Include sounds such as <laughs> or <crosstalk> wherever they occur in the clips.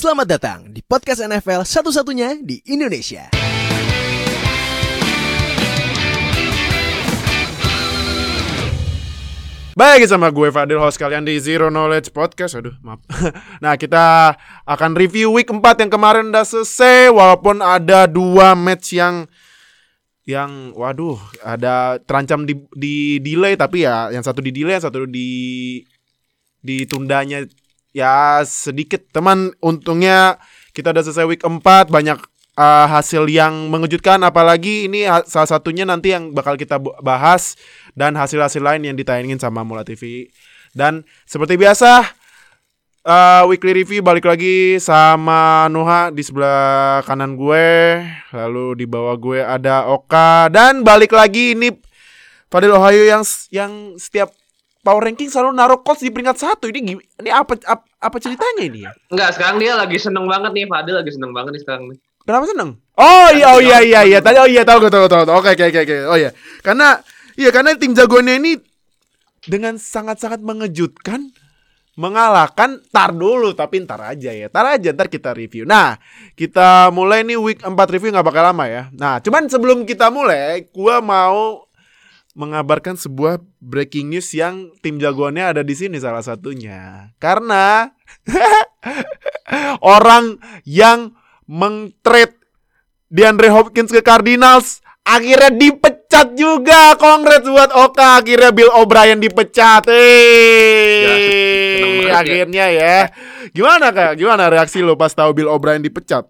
Selamat datang di podcast NFL satu-satunya di Indonesia. Baik sama gue Fadil host kalian di Zero Knowledge Podcast Aduh maaf <laughs> Nah kita akan review week 4 yang kemarin udah selesai Walaupun ada dua match yang Yang waduh ada terancam di, di delay Tapi ya yang satu di delay yang satu di Ditundanya ya sedikit. Teman untungnya kita udah selesai week 4 Banyak uh, hasil yang mengejutkan. Apalagi ini salah satunya nanti yang bakal kita bahas. Dan hasil-hasil lain yang ditayangin sama Mula TV dan seperti biasa uh, weekly review balik lagi sama Nuha di sebelah kanan gue. Lalu di bawah gue ada Oka. Dan balik lagi ini Fadil Ohio yang yang setiap power ranking selalu naruh Colts di peringkat satu ini ini apa apa, apa ceritanya ini ya Enggak, sekarang dia lagi seneng banget nih, Fadil lagi seneng banget nih sekarang nih. Kenapa seneng? Oh iya, oh iya, iya, iya. Tadi, oh iya, tahu, gue, tahu, tahu, tahu. Oke, oke, oke, oke. Oh iya, karena, iya, karena tim jagoannya ini dengan sangat-sangat mengejutkan, mengalahkan. Tar dulu, tapi ntar aja ya. Tar aja, ntar kita review. Nah, kita mulai nih week 4 review nggak bakal lama ya. Nah, cuman sebelum kita mulai, gua mau mengabarkan sebuah breaking news yang tim jagoannya ada di sini salah satunya. Karena <laughs> orang yang mengtrade DeAndre Hopkins ke Cardinals akhirnya dipecat juga. Congrats buat Oka. Akhirnya Bill O'Brien dipecat. Ya, Eh, banget ya. akhirnya ya. Gimana Kak? Gimana reaksi lo pas tahu Bill O'Brien dipecat?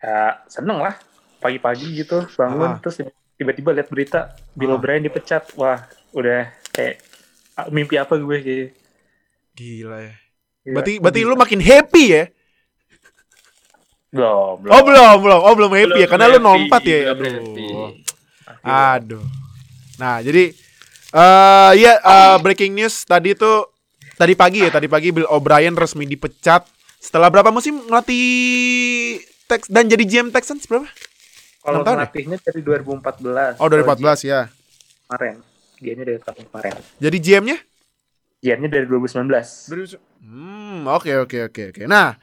ya seneng lah pagi-pagi gitu Ah. bangun terus tiba-tiba lihat berita Bill Ah. O'Brien dipecat wah udah kayak ah, mimpi apa gue kayak Gila ya. Gila. Berarti berarti lu makin happy ya? belum belum Oh belum, belum. Oh belum happy ya Belum karena lu happy, nompat ya. Aduh. Aduh. Nah, jadi eh ya eh, breaking news tadi tuh tadi pagi ya, tadi pagi Bill O'Brien resmi dipecat setelah berapa musim ngelatih Tex dan jadi GM Texans berapa? Kalau tahun ya? dari 2014 Oh, dari Kalau 14 ya. kemarin dia dari tahun kemarin Jadi GM-nya? Giannya dari 2019 Hmm, oke oke oke oke. Nah,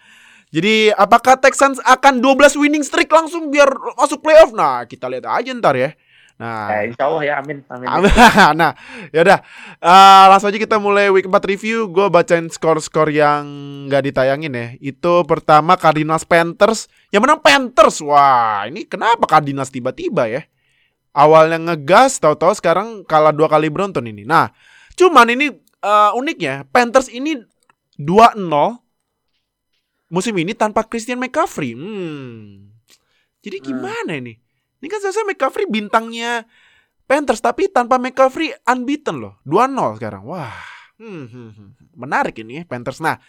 jadi apakah Texans akan 12 winning streak langsung biar masuk playoff? Nah, kita lihat aja ntar ya. Nah, ya insya Allah ya amin amin <laughs> nah, yaudah Eh, langsung aja kita mulai week 4 review. Gue bacain skor-skor yang nggak ditayangin ya. Itu pertama Cardinals Panthers. Yang menang Panthers. Wah, ini kenapa Cardinals tiba-tiba ya? Awalnya ngegas, tahu-tahu sekarang kalah dua kali beruntun ini. Nah, cuman ini eh, uniknya Panthers ini 2-0 musim ini tanpa Christian McCaffrey. Hmm. Jadi gimana ini? Ini kan seharusnya McCaffrey bintangnya Panthers tapi tanpa McCaffrey unbeaten loh. 2-0 sekarang. Wah. Hmm, hmm, hmm. Menarik ini ya Panthers. Nah,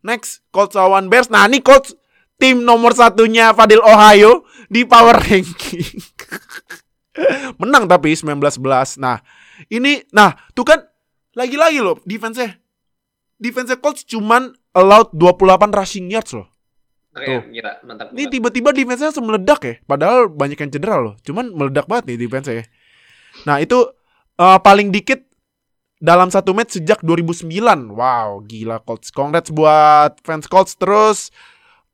next Colts lawan Bears. Nah, ini Colts tim nomor satunya Fadil Ohio di power <laughs> ranking. Menang tapi 19-11. Nah, ini nah, tuh kan lagi-lagi loh defense-nya. Defense-nya Colts cuman allowed 28 rushing yards loh. Tuh. gila, mantap. Ini tiba-tiba defense-nya langsung meledak ya. Padahal banyak yang cedera loh. Cuman meledak banget nih defense ya. Nah itu eh, paling dikit dalam satu match sejak 2009. Wow, gila Colts. Congrats buat fans Colts. Terus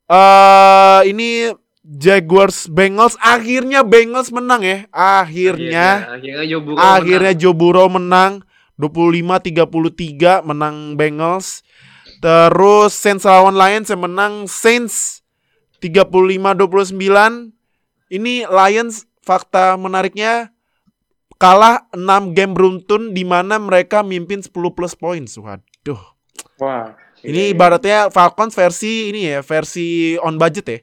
eh ini Jaguars Bengals. Akhirnya Bengals menang ya. Akhirnya. akhirnya Joe Burrow Akhirnya menang. Joe Burrow menang 25-33 menang Bengals. Terus Saints lawan Lions yang menang Saints 35-29. Ini Lions fakta menariknya kalah 6 game beruntun di mana mereka mimpin 10 plus points. Waduh. wah Ini ibaratnya Falcons versi ini ya, versi on budget ya.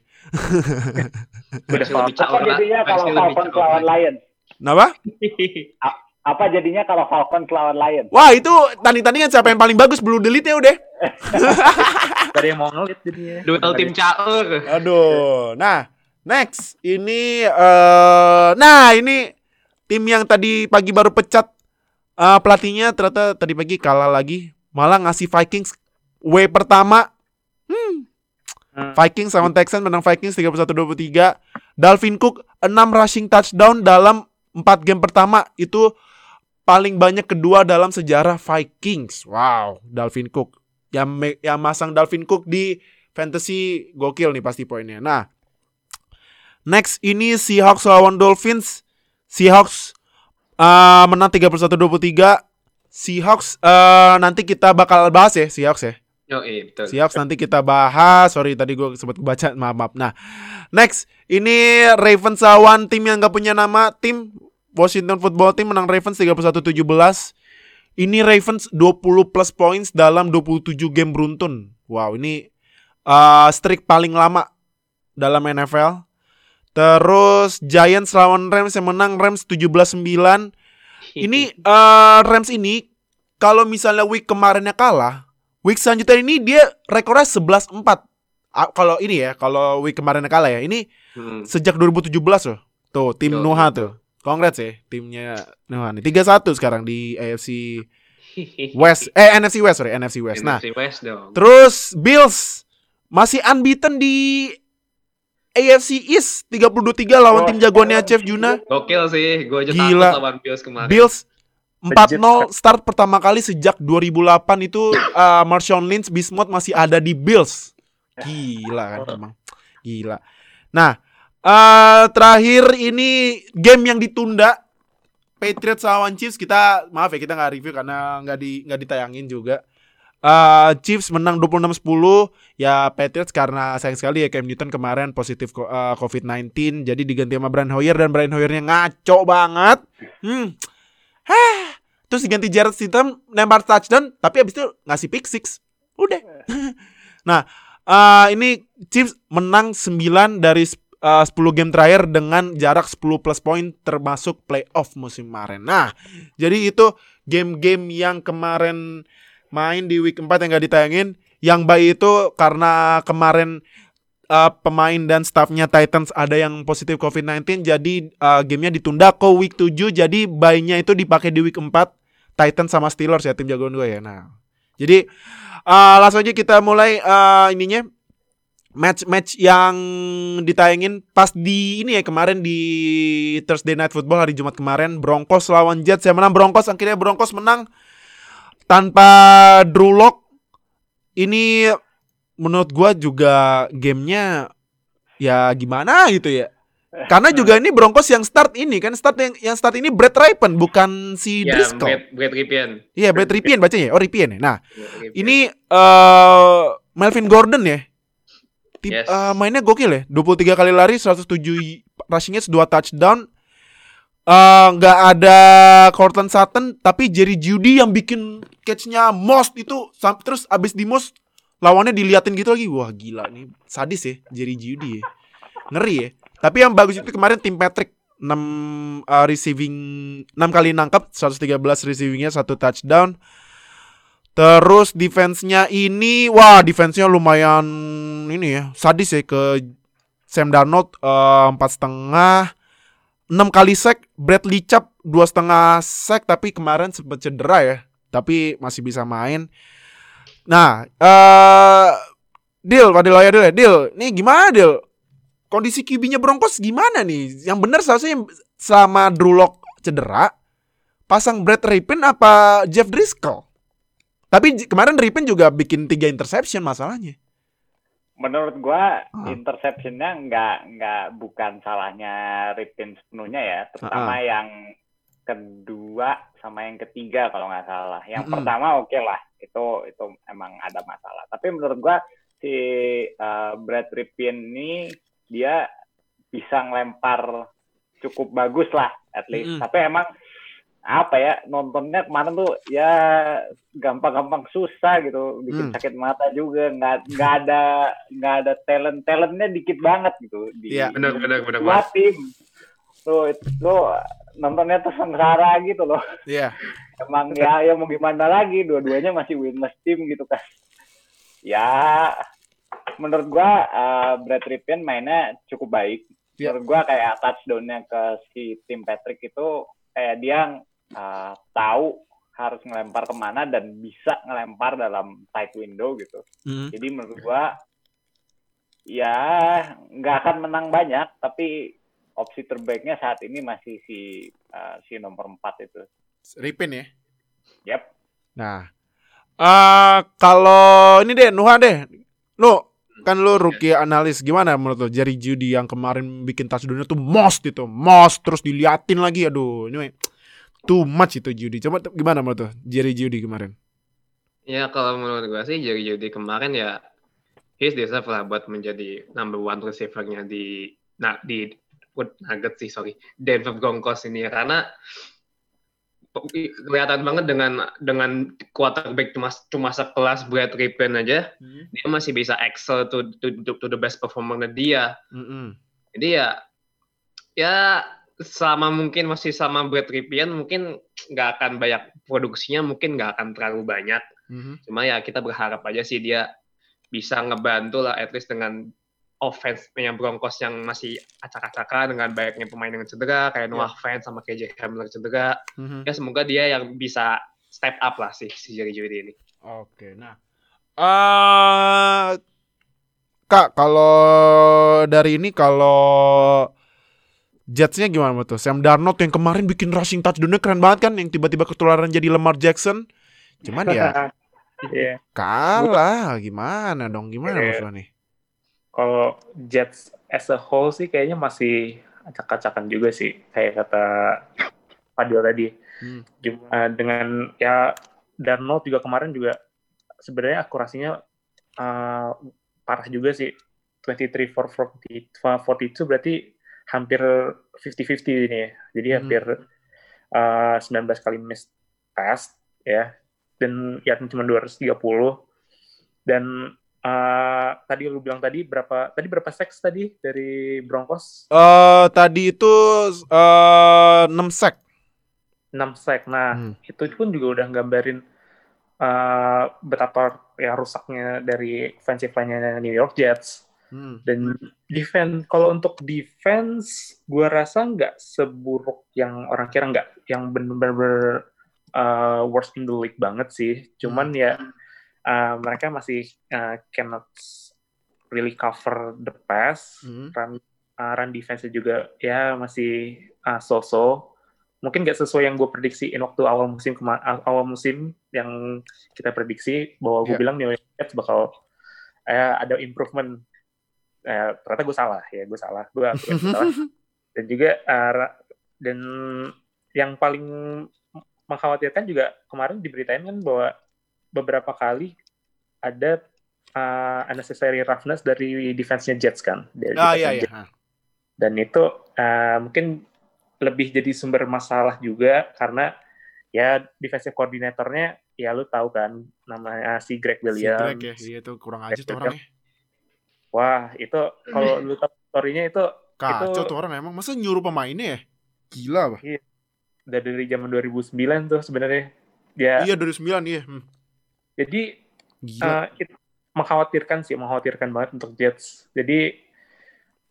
udah Versi lebih Falcon. caur Apa lah, jadinya kalau versi lebih Falcon caur lawan lagi. Lion? Kenapa? <laughs> Apa jadinya kalau Falcon lawan Lion? Wah, itu tanding-tandingan siapa yang paling bagus Blue Delete ya udah. <laughs> dari yang mau ngeliat jadinya Duel tim caur. Aduh. Nah, next ini eh nah ini tim yang tadi pagi baru pecat eh, pelatihnya ternyata tadi pagi kalah lagi, malah ngasih Vikings W pertama. Hmm. Hmm. Vikings sama Texans menang Vikings 31-23. Dalvin Cook 6 rushing touchdown dalam 4 game pertama itu paling banyak kedua dalam sejarah Vikings. Wow, Dalvin Cook. Yang yang masang Dalvin Cook di fantasy gokil nih pasti poinnya. Nah, next ini Seahawks lawan Dolphins. Seahawks eh, menang 31-23. Seahawks eh, nanti kita bakal bahas ya Seahawks ya. Yo, iya, betul. Seahawks nanti kita bahas. Sorry tadi gue sempat baca maaf maaf. Nah, next ini Ravens lawan tim yang gak punya nama tim Washington Football Team menang Ravens 31-17. Ini Ravens 20 plus points dalam 27 game beruntun. Wow, ini uh, streak paling lama dalam NFL. Terus Giants lawan Rams yang menang Rams 17-9. Ini eh, <laughs> Rams ini kalau misalnya week kemarinnya kalah, week selanjutnya ini dia rekornya 11-4. Ah, kalau ini ya, kalau week kemarinnya kalah ya. Ini Hmm. sejak 2017 loh. Tuh, tim Nuha tuh. Congrats ya, timnya Nuha nih. 3-1 sekarang di AFC <laughs> West. Eh, NFC West, sorry, NFC West. Nah, NFC West dong. terus Bills masih unbeaten di AFC East 32-3 lawan Oh, tim jagoannya oh, Chef Juna. Gokil sih, gue aja Gila. takut lawan Bills kemarin. Bills 4-0 Legit. start pertama kali sejak 2008 itu uh, Marshawn Lynch Bismuth masih ada di Bills. Gila kan emang. Gila. Nah, eh terakhir ini game yang ditunda Patriots lawan Chiefs kita maaf ya kita nggak review karena nggak di nggak ditayangin juga. Eh Chiefs menang 26-10 ya Patriots karena sayang sekali ya Cam Newton kemarin positif ko- eh, COVID-19 jadi diganti sama Brian Hoyer dan Brian Hoyernya ngaco banget. Hmm. Heh. Terus diganti Jared Stidham nembak touchdown tapi abis itu ngasih pick six. Udah. <laughs> nah, eh ini Chiefs menang 9 dari eh, 10 game terakhir dengan jarak 10 plus poin termasuk playoff musim kemarin. Nah, jadi itu game-game yang kemarin main di week 4 yang gak ditayangin. Yang baik itu karena kemarin eh, pemain dan staffnya Titans ada yang positif COVID-19 jadi eh, gamenya ditunda ke week 7 jadi bayinya itu dipakai di week 4 Titans sama Steelers ya tim jagoan gue ya. Nah, jadi eh, langsung aja kita mulai eh, ininya match-match yang ditayangin pas di ini ya kemarin di Thursday Night Football hari Jumat kemarin. Broncos lawan Jets. Yang menang Broncos akhirnya Broncos menang tanpa Drew Lock ini menurut gua juga gamenya ya gimana gitu ya. Karena juga ini Broncos yang start ini kan start yang yang start ini Brett Ripen bukan si Ya, Driscoll. Brad, Brad Ripien. iya Brett Ripien bacanya ya. Oh Ripien ya. Nah Brad Ripien. ini eh Melvin Gordon ya. Yes. eh, mainnya gokil ya. 23 kali lari, 107 y- rushing-nya 2 touchdown. Eh, nggak ada Cortland Sutton, tapi Jerry Judy yang bikin catch-nya most itu terus abis di most lawannya diliatin gitu lagi. Wah, gila nih. Sadis ya Jerry Judy ya. Ngeri ya. Tapi yang bagus itu kemarin tim Patrick 6 eh, receiving 6 kali nangkap, 113 receivingnya, satu touchdown. Terus defense-nya ini wah defense-nya lumayan ini ya sadis ya ke Sam Darnold eh, empat setengah enam kali sack Bradley Chubb dua setengah sack tapi kemarin sempat cedera ya tapi masih bisa main. Nah, eh deal pada ya deal. Nih gimana deal? Kondisi QB-nya Broncos gimana nih? Yang benar seharusnya sama Drew Lock cedera pasang Brad Ripien apa Jeff Driscoll? Tapi kemarin Ripien juga bikin tiga interception masalahnya. Menurut gua Ah. interceptionnya nggak nggak bukan salahnya Ripken sepenuhnya ya, terutama Ah. yang kedua sama yang ketiga kalau nggak salah. Yang Mm-mm. pertama oke lah, itu itu emang ada masalah. Tapi menurut gua si uh, Brad Ripien ini dia bisa ngelempar cukup bagus lah at least. Mm-mm. Tapi emang apa ya nontonnya kemarin tuh ya gampang-gampang susah gitu bikin Hmm. sakit mata juga nggak nggak ada nggak ada talent talentnya dikit banget gitu di Iya, Benar, benar, benar, dua Mas. tim tuh itu nontonnya tuh sengsara gitu loh Iya. emang ya ya mau gimana lagi dua-duanya masih winless tim gitu kan ya menurut gua uh, Brad Ripien mainnya cukup baik Iya. menurut gua kayak touchdownnya ke si tim Patrick itu kayak dia uh, tahu harus ngelempar ke mana dan bisa ngelempar dalam tight window gitu Mm. jadi menurut gua ya nggak akan menang banyak tapi opsi terbaiknya saat ini masih si uh, si nomor 4 itu Ripien ya. yep Nah, eh kalau ini deh Nuha deh. Lu kan lu rookie analis gimana menurut lo Jerry Judy yang kemarin bikin touchdown tuh most itu most terus diliatin lagi aduh ini too much itu Judy coba gimana menurut lo? Jerry Judy kemarin. Ya kalau menurut gue sih Jerry Judy kemarin ya he's deserve lah buat menjadi number one receiver-nya di nah di Wood Nuggets sih sorry. Denver Broncos ini ya karena kelihatan banget dengan dengan quarterback cuma cuma sekelas Brad Rippon aja dia masih bisa excel to, to, to, to the best performer dia. Mm-mm. jadi ya ya sama mungkin masih sama Brad Ripien mungkin nggak akan banyak produksinya mungkin nggak akan terlalu banyak. Mhm. cuma ya kita berharap aja sih dia bisa ngebantu lah at least dengan offense yang Broncos yang masih acak-acakan dengan banyaknya pemain dengan cedera kayak Noah Fant sama KJ Hamler cedera. Mhm. ya semoga dia yang bisa step up lah sih si Jerry Judy ini. Oke, nah, eh kak, kalau dari ini kalau Jetsnya gimana tuh? Sam Darnold yang kemarin bikin rushing touchdown keren banget kan, yang tiba-tiba ketularan jadi Lamar Jackson. Cuman ya <laughs> Iya. kalah, gimana dong? Gimana Iya. Mas nih? Kalau Jets as a whole sih kayaknya masih acak-acakan juga sih kayak kata Fadil tadi. Hmm. Cuma dengan ya Darnold juga kemarin juga sebenarnya akurasinya uh, parah juga sih. 23 for 40, 42 berarti hampir 50-50 ini ya. Jadi Hmm. hampir uh, 19 kali miss pass ya. Dan ya cuma 230 dan uh, tadi lu bilang tadi berapa tadi berapa seks tadi dari Broncos Eh tadi itu eh 6 sack. 6 sek nah Hmm. itu pun juga udah gambarin uh, betapa ya rusaknya dari offensive line-nya New York Jets Hmm. dan defense kalau untuk defense gua rasa nggak seburuk yang orang kira nggak yang bener-bener uh, worst in the league banget sih cuman ya uh, mereka masih uh, cannot really cover the pass Hmm. run uh, run defense juga ya masih uh, so-so mungkin nggak sesuai yang gue prediksiin waktu awal musim uh, awal musim yang kita prediksi bahwa gue Yeah. bilang New York Jets bakal eh, ada improvement Eh, ternyata gue salah ya gue salah gue <laughs> akuin gue salah dan juga uh, dan yang paling mengkhawatirkan juga kemarin diberitain kan bahwa beberapa kali ada uh, unnecessary roughness dari defense-nya Jets kan dari Ah defense-nya iya iya. Jets. dan itu uh, mungkin lebih jadi sumber masalah juga karena ya defensive koordinatornya ya lu tahu kan namanya si Greg Si Williams Greg ya, iya itu kurang aja tuh orangnya. Wah itu kalau lu tahu story-nya itu Kacau Itu- tuh orang emang masa nyuruh pemainnya ya? Gila, Bah. udah dari zaman 2009 tuh sebenarnya ya Iya dari 9 iya. Hmm. jadi Gila. uh, it- mengkhawatirkan sih mengkhawatirkan banget untuk Jets jadi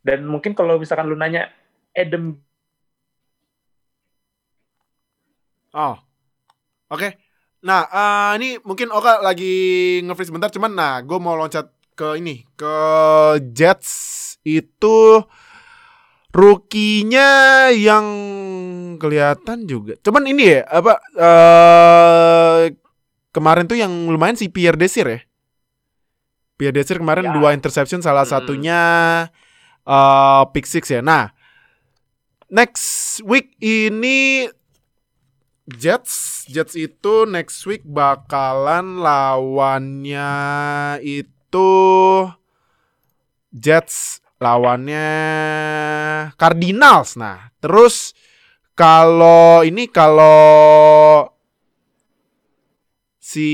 dan mungkin kalau misalkan lu nanya Adam Oh. Oke. Nah, eh, ini mungkin Oka lagi nge-freeze bentar cuman nah, gue mau loncat ke ini, ke Jets itu rukinya yang kelihatan juga. Cuman ini ya, apa eh kemarin tuh yang lumayan si Pierre Desir ya. Pierre Desir kemarin Ya. dua interception salah Hmm. satunya eh pick six ya. Nah, next week ini Jets, Jets itu next week bakalan lawannya itu Jets lawannya Cardinals. Nah, terus kalau ini kalau si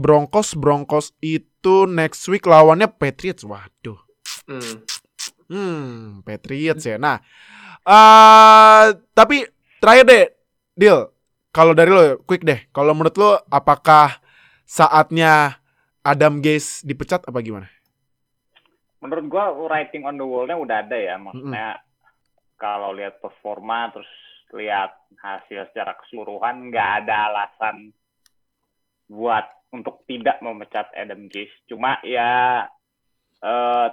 Broncos, Broncos itu next week lawannya Patriots. Waduh. Hmm. Hmm, Patriots ya. Nah, eh tapi terakhir deh, deal. Kalau dari lo, quick deh. Kalau menurut lo, apakah saatnya Adam Gaze dipecat apa gimana? menurut gua writing on the wall-nya udah ada ya maksudnya kalau lihat performa terus lihat hasil secara keseluruhan nggak ada alasan buat untuk tidak memecat Adam Gase cuma ya eh,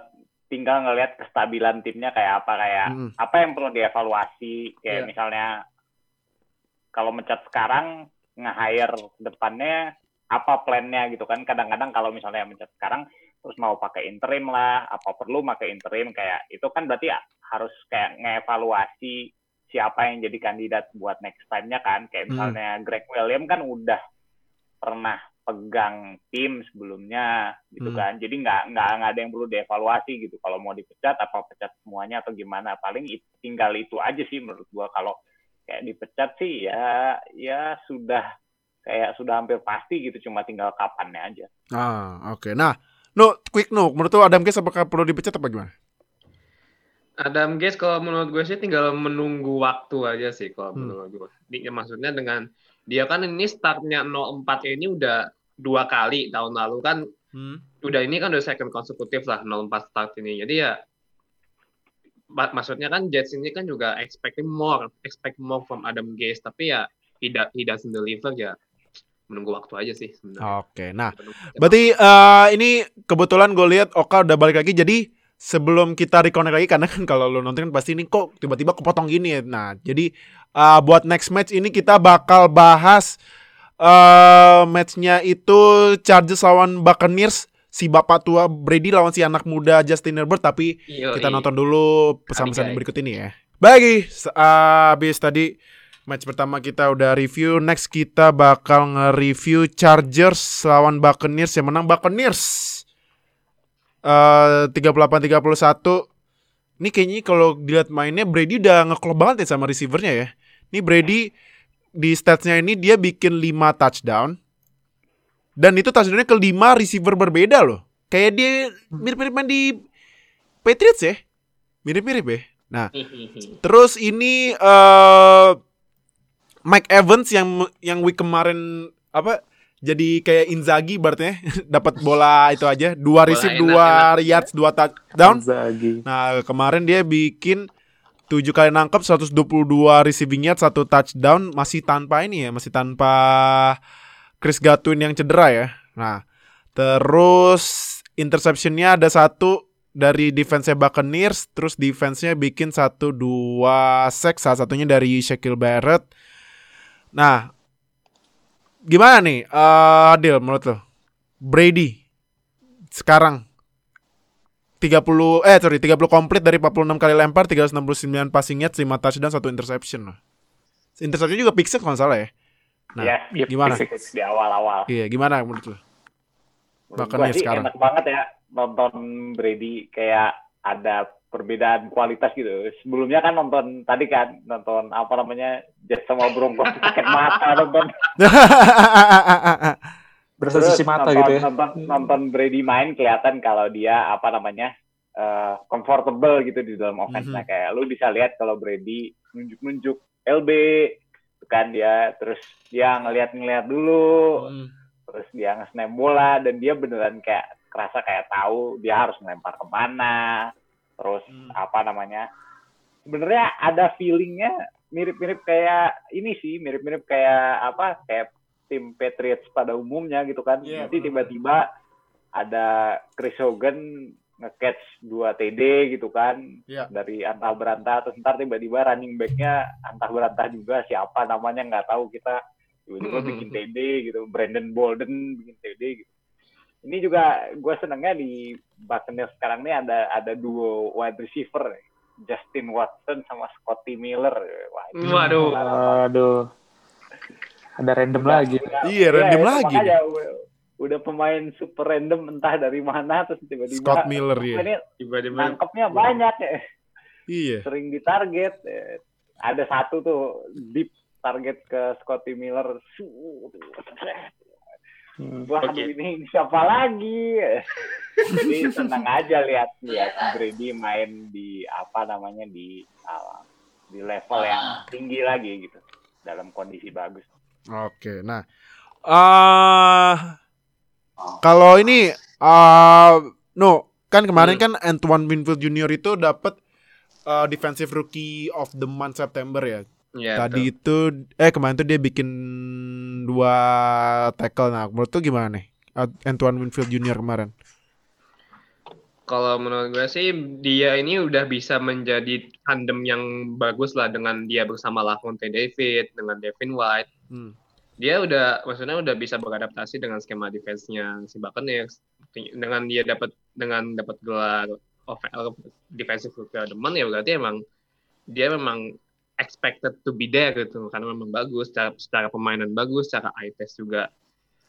tinggal ngelihat kestabilan timnya kayak apa kayak Mm-mm. apa yang perlu dievaluasi kayak Iya. misalnya kalau mencat sekarang nge-hire depannya apa plannya gitu kan kadang-kadang kalau misalnya mencat sekarang terus mau pakai interim lah, apa perlu pakai interim kayak itu kan berarti ya harus kayak ngevaluasi siapa yang jadi kandidat buat next time-nya kan. Kayak Hmm. misalnya Greg William kan udah pernah pegang tim sebelumnya gitu Hmm. kan. Jadi nggak nggak nggak ada yang perlu dievaluasi gitu. Kalau mau dipecat apa pecat semuanya atau gimana. Paling it- tinggal itu aja sih menurut gua kalau kayak dipecat sih ya ya sudah kayak sudah hampir pasti gitu cuma tinggal kapannya aja. Ah, oke. Nah, no, quick no. Menurut lu Adam Gaze apakah perlu dipecat apa gimana? Adam Gaze kalau menurut gue sih tinggal menunggu waktu aja sih kalau Hmm. menurut gue. Di- maksudnya dengan dia kan ini startnya 04 ini udah dua kali tahun lalu kan Hmm. udah ini kan udah second konsekutif lah 04 start ini. Jadi ya ma- maksudnya kan Jets ini kan juga expecting more, expect more from Adam Gaze tapi ya he, do- he doesn't deliver ya menunggu waktu aja sih sebenarnya. Oke. Nah, berarti eh, ini kebetulan gue lihat Oka udah balik lagi. Jadi sebelum kita reconnect lagi karena kan kalau lu nonton kan pasti ini kok tiba-tiba kepotong gini ya. Nah, jadi eh, buat next match ini kita bakal bahas eh matchnya itu Chargers lawan Buccaneers si bapak tua Brady lawan si anak muda Justin Herbert tapi Yoi. kita nonton dulu pesan-pesan berikut ini ya. Se- uh, habis tadi match pertama kita udah review, next kita bakal nge-review Chargers lawan Buccaneers yang menang Buccaneers. Eh 38-31. Ini kayaknya kalau dilihat mainnya Brady udah ngeklop banget ya sama receivernya ya. Ini Brady di statsnya ini dia bikin 5 touchdown. Dan itu touchdownnya ke 5 receiver berbeda loh. Kayak dia mirip-mirip main di Patriots ya. Mirip-mirip ya. Nah, <laughs> terus ini eh Mike Evans yang yang week kemarin apa jadi kayak Inzaghi berarti ya. <laughs> dapat bola itu aja, dua receive, dua enak. yards, dua touchdown. Zagi. Nah, kemarin dia bikin 7 kali nangkep 122 receiving yards, satu touchdown masih tanpa ini ya, masih tanpa Chris Godwin yang cedera ya. Nah, terus interceptionnya ada satu dari defense Buccaneers, terus defense-nya bikin satu dua sack, salah satunya dari Shaquille Barrett. Nah, gimana nih, eh, Adil menurut lo? Brady sekarang 30 eh sorry 30 komplit dari 46 kali lempar 369 passing yards 5 touchdown 1 interception. Interception juga pick six kalau salah ya. Nah, ya, Yep, gimana? basic. di awal-awal. Iya, gimana menurut lo? Bahkan ya sekarang. enak banget ya nonton Brady kayak ada perbedaan kualitas gitu. Sebelumnya kan nonton tadi kan nonton apa namanya Jets sama Broncos pakai mata nonton <laughs> Berasa cuci mata nonton, gitu ya. Nonton, nonton Brady main kelihatan kalau dia apa namanya eh, comfortable gitu di dalam offense-nya. Mhm. Kayak lu bisa lihat kalau Brady nunjuk-nunjuk LB itu kan dia terus dia ngeliat-ngeliat dulu Hmm. terus dia nge-snap bola dan dia beneran kayak kerasa kayak tahu dia harus melempar ke mana terus Hmm. apa namanya sebenarnya ada feelingnya mirip-mirip kayak ini sih mirip-mirip kayak apa kayak tim Patriots pada umumnya gitu kan Iya, nanti tiba-tiba ada Chris Hogan nge-catch 2 TD gitu kan Iya. dari antah berantah terus ntar tiba-tiba running back-nya antah berantah juga siapa namanya nggak tahu kita tiba-tiba Mhm. bikin TD gitu Brandon Bolden bikin TD gitu ini juga gue senengnya di Buccaneers sekarang ini ada ada duo wide receiver. Justin Watson sama Scotty Miller Wah, Waduh. Aduh. Ada random lagi. Udah- Iya, iya, random itu lagi. makanya udah, udah pemain super random entah dari mana terus tiba-tiba Scott Miller ya. ini Tiba-tiba nangkepnya banyak ya Iya. sering ditarget eh, ada satu tuh deep target ke Scotty Miller Hmm. wah aduh, ini, ini siapa lagi <laughs> jadi senang aja lihat lihat Brady main di apa namanya di uh, di level yang tinggi lagi gitu dalam kondisi bagus Oke, nah, eh kalau ini, eh no, kan kemarin Hmm. kan Antoine Winfield Junior itu dapat eh, defensive rookie of the month September ya. Ya, Tadi itu, eh kemarin tuh dia bikin dua tackle. Nah, menurut tuh gimana nih? Ant- Antoine Winfield Junior kemarin. Kalau menurut gue sih dia ini udah bisa menjadi tandem yang bagus lah dengan dia bersama Lavonte David, dengan Devin White. Hmm. Dia udah maksudnya udah bisa beradaptasi dengan skema defense-nya si Buccaneers. dengan dia dapat dengan dapat gelar of- defensive the month ya berarti emang dia memang expected to be there gitu. Karena memang bagus secara, secara permainan bagus secara eye test juga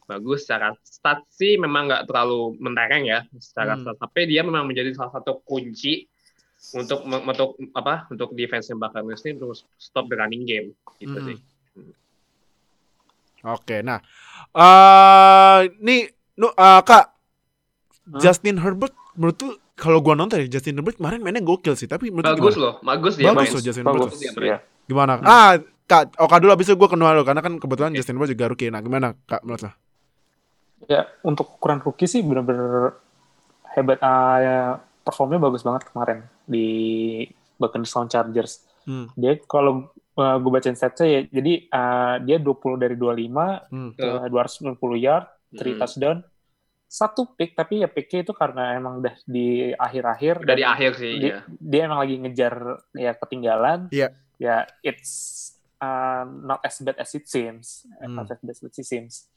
bagus secara stat sih memang nggak terlalu mentereng ya. Secara Hmm. stat tapi dia memang menjadi salah satu kunci untuk untuk apa untuk defense Buccaneers ini terus stop the running game. Gitu Hmm. sih. Oke, nah, eh nih, nu, eh, kak, Justin Herbert, menurut tuh kalau gua nonton ya Justin Herbert kemarin mainnya gokil sih, tapi menurut bagus gimana? loh bagus dia bagus main loh Justin Bagus, Herbert. Dia main. ya. Gimana? Ah, kak, Oka dulu abis itu gua kenal lo, karena kan kebetulan Justin Herbert juga rookie. Nah, gimana kak menurut lo? Ya, untuk ukuran rookie sih bener-bener hebat. Ah, ya, performnya bagus banget kemarin di Buccaneers lawan Chargers. Hmm. Dia kalau uh, gue bacain statsnya ya, jadi ah, dia 20 dari 25, Hmm. uh, 290 yard, 3 Hmm. touchdown, satu pick, tapi ya picknya itu karena emang udah di akhir-akhir. dan akhir sih dia, ya dia emang lagi ngejar ya ketinggalan. Iya. Ya, it's uh, not as bad as it seems. Hmm. Not as bad as it seems.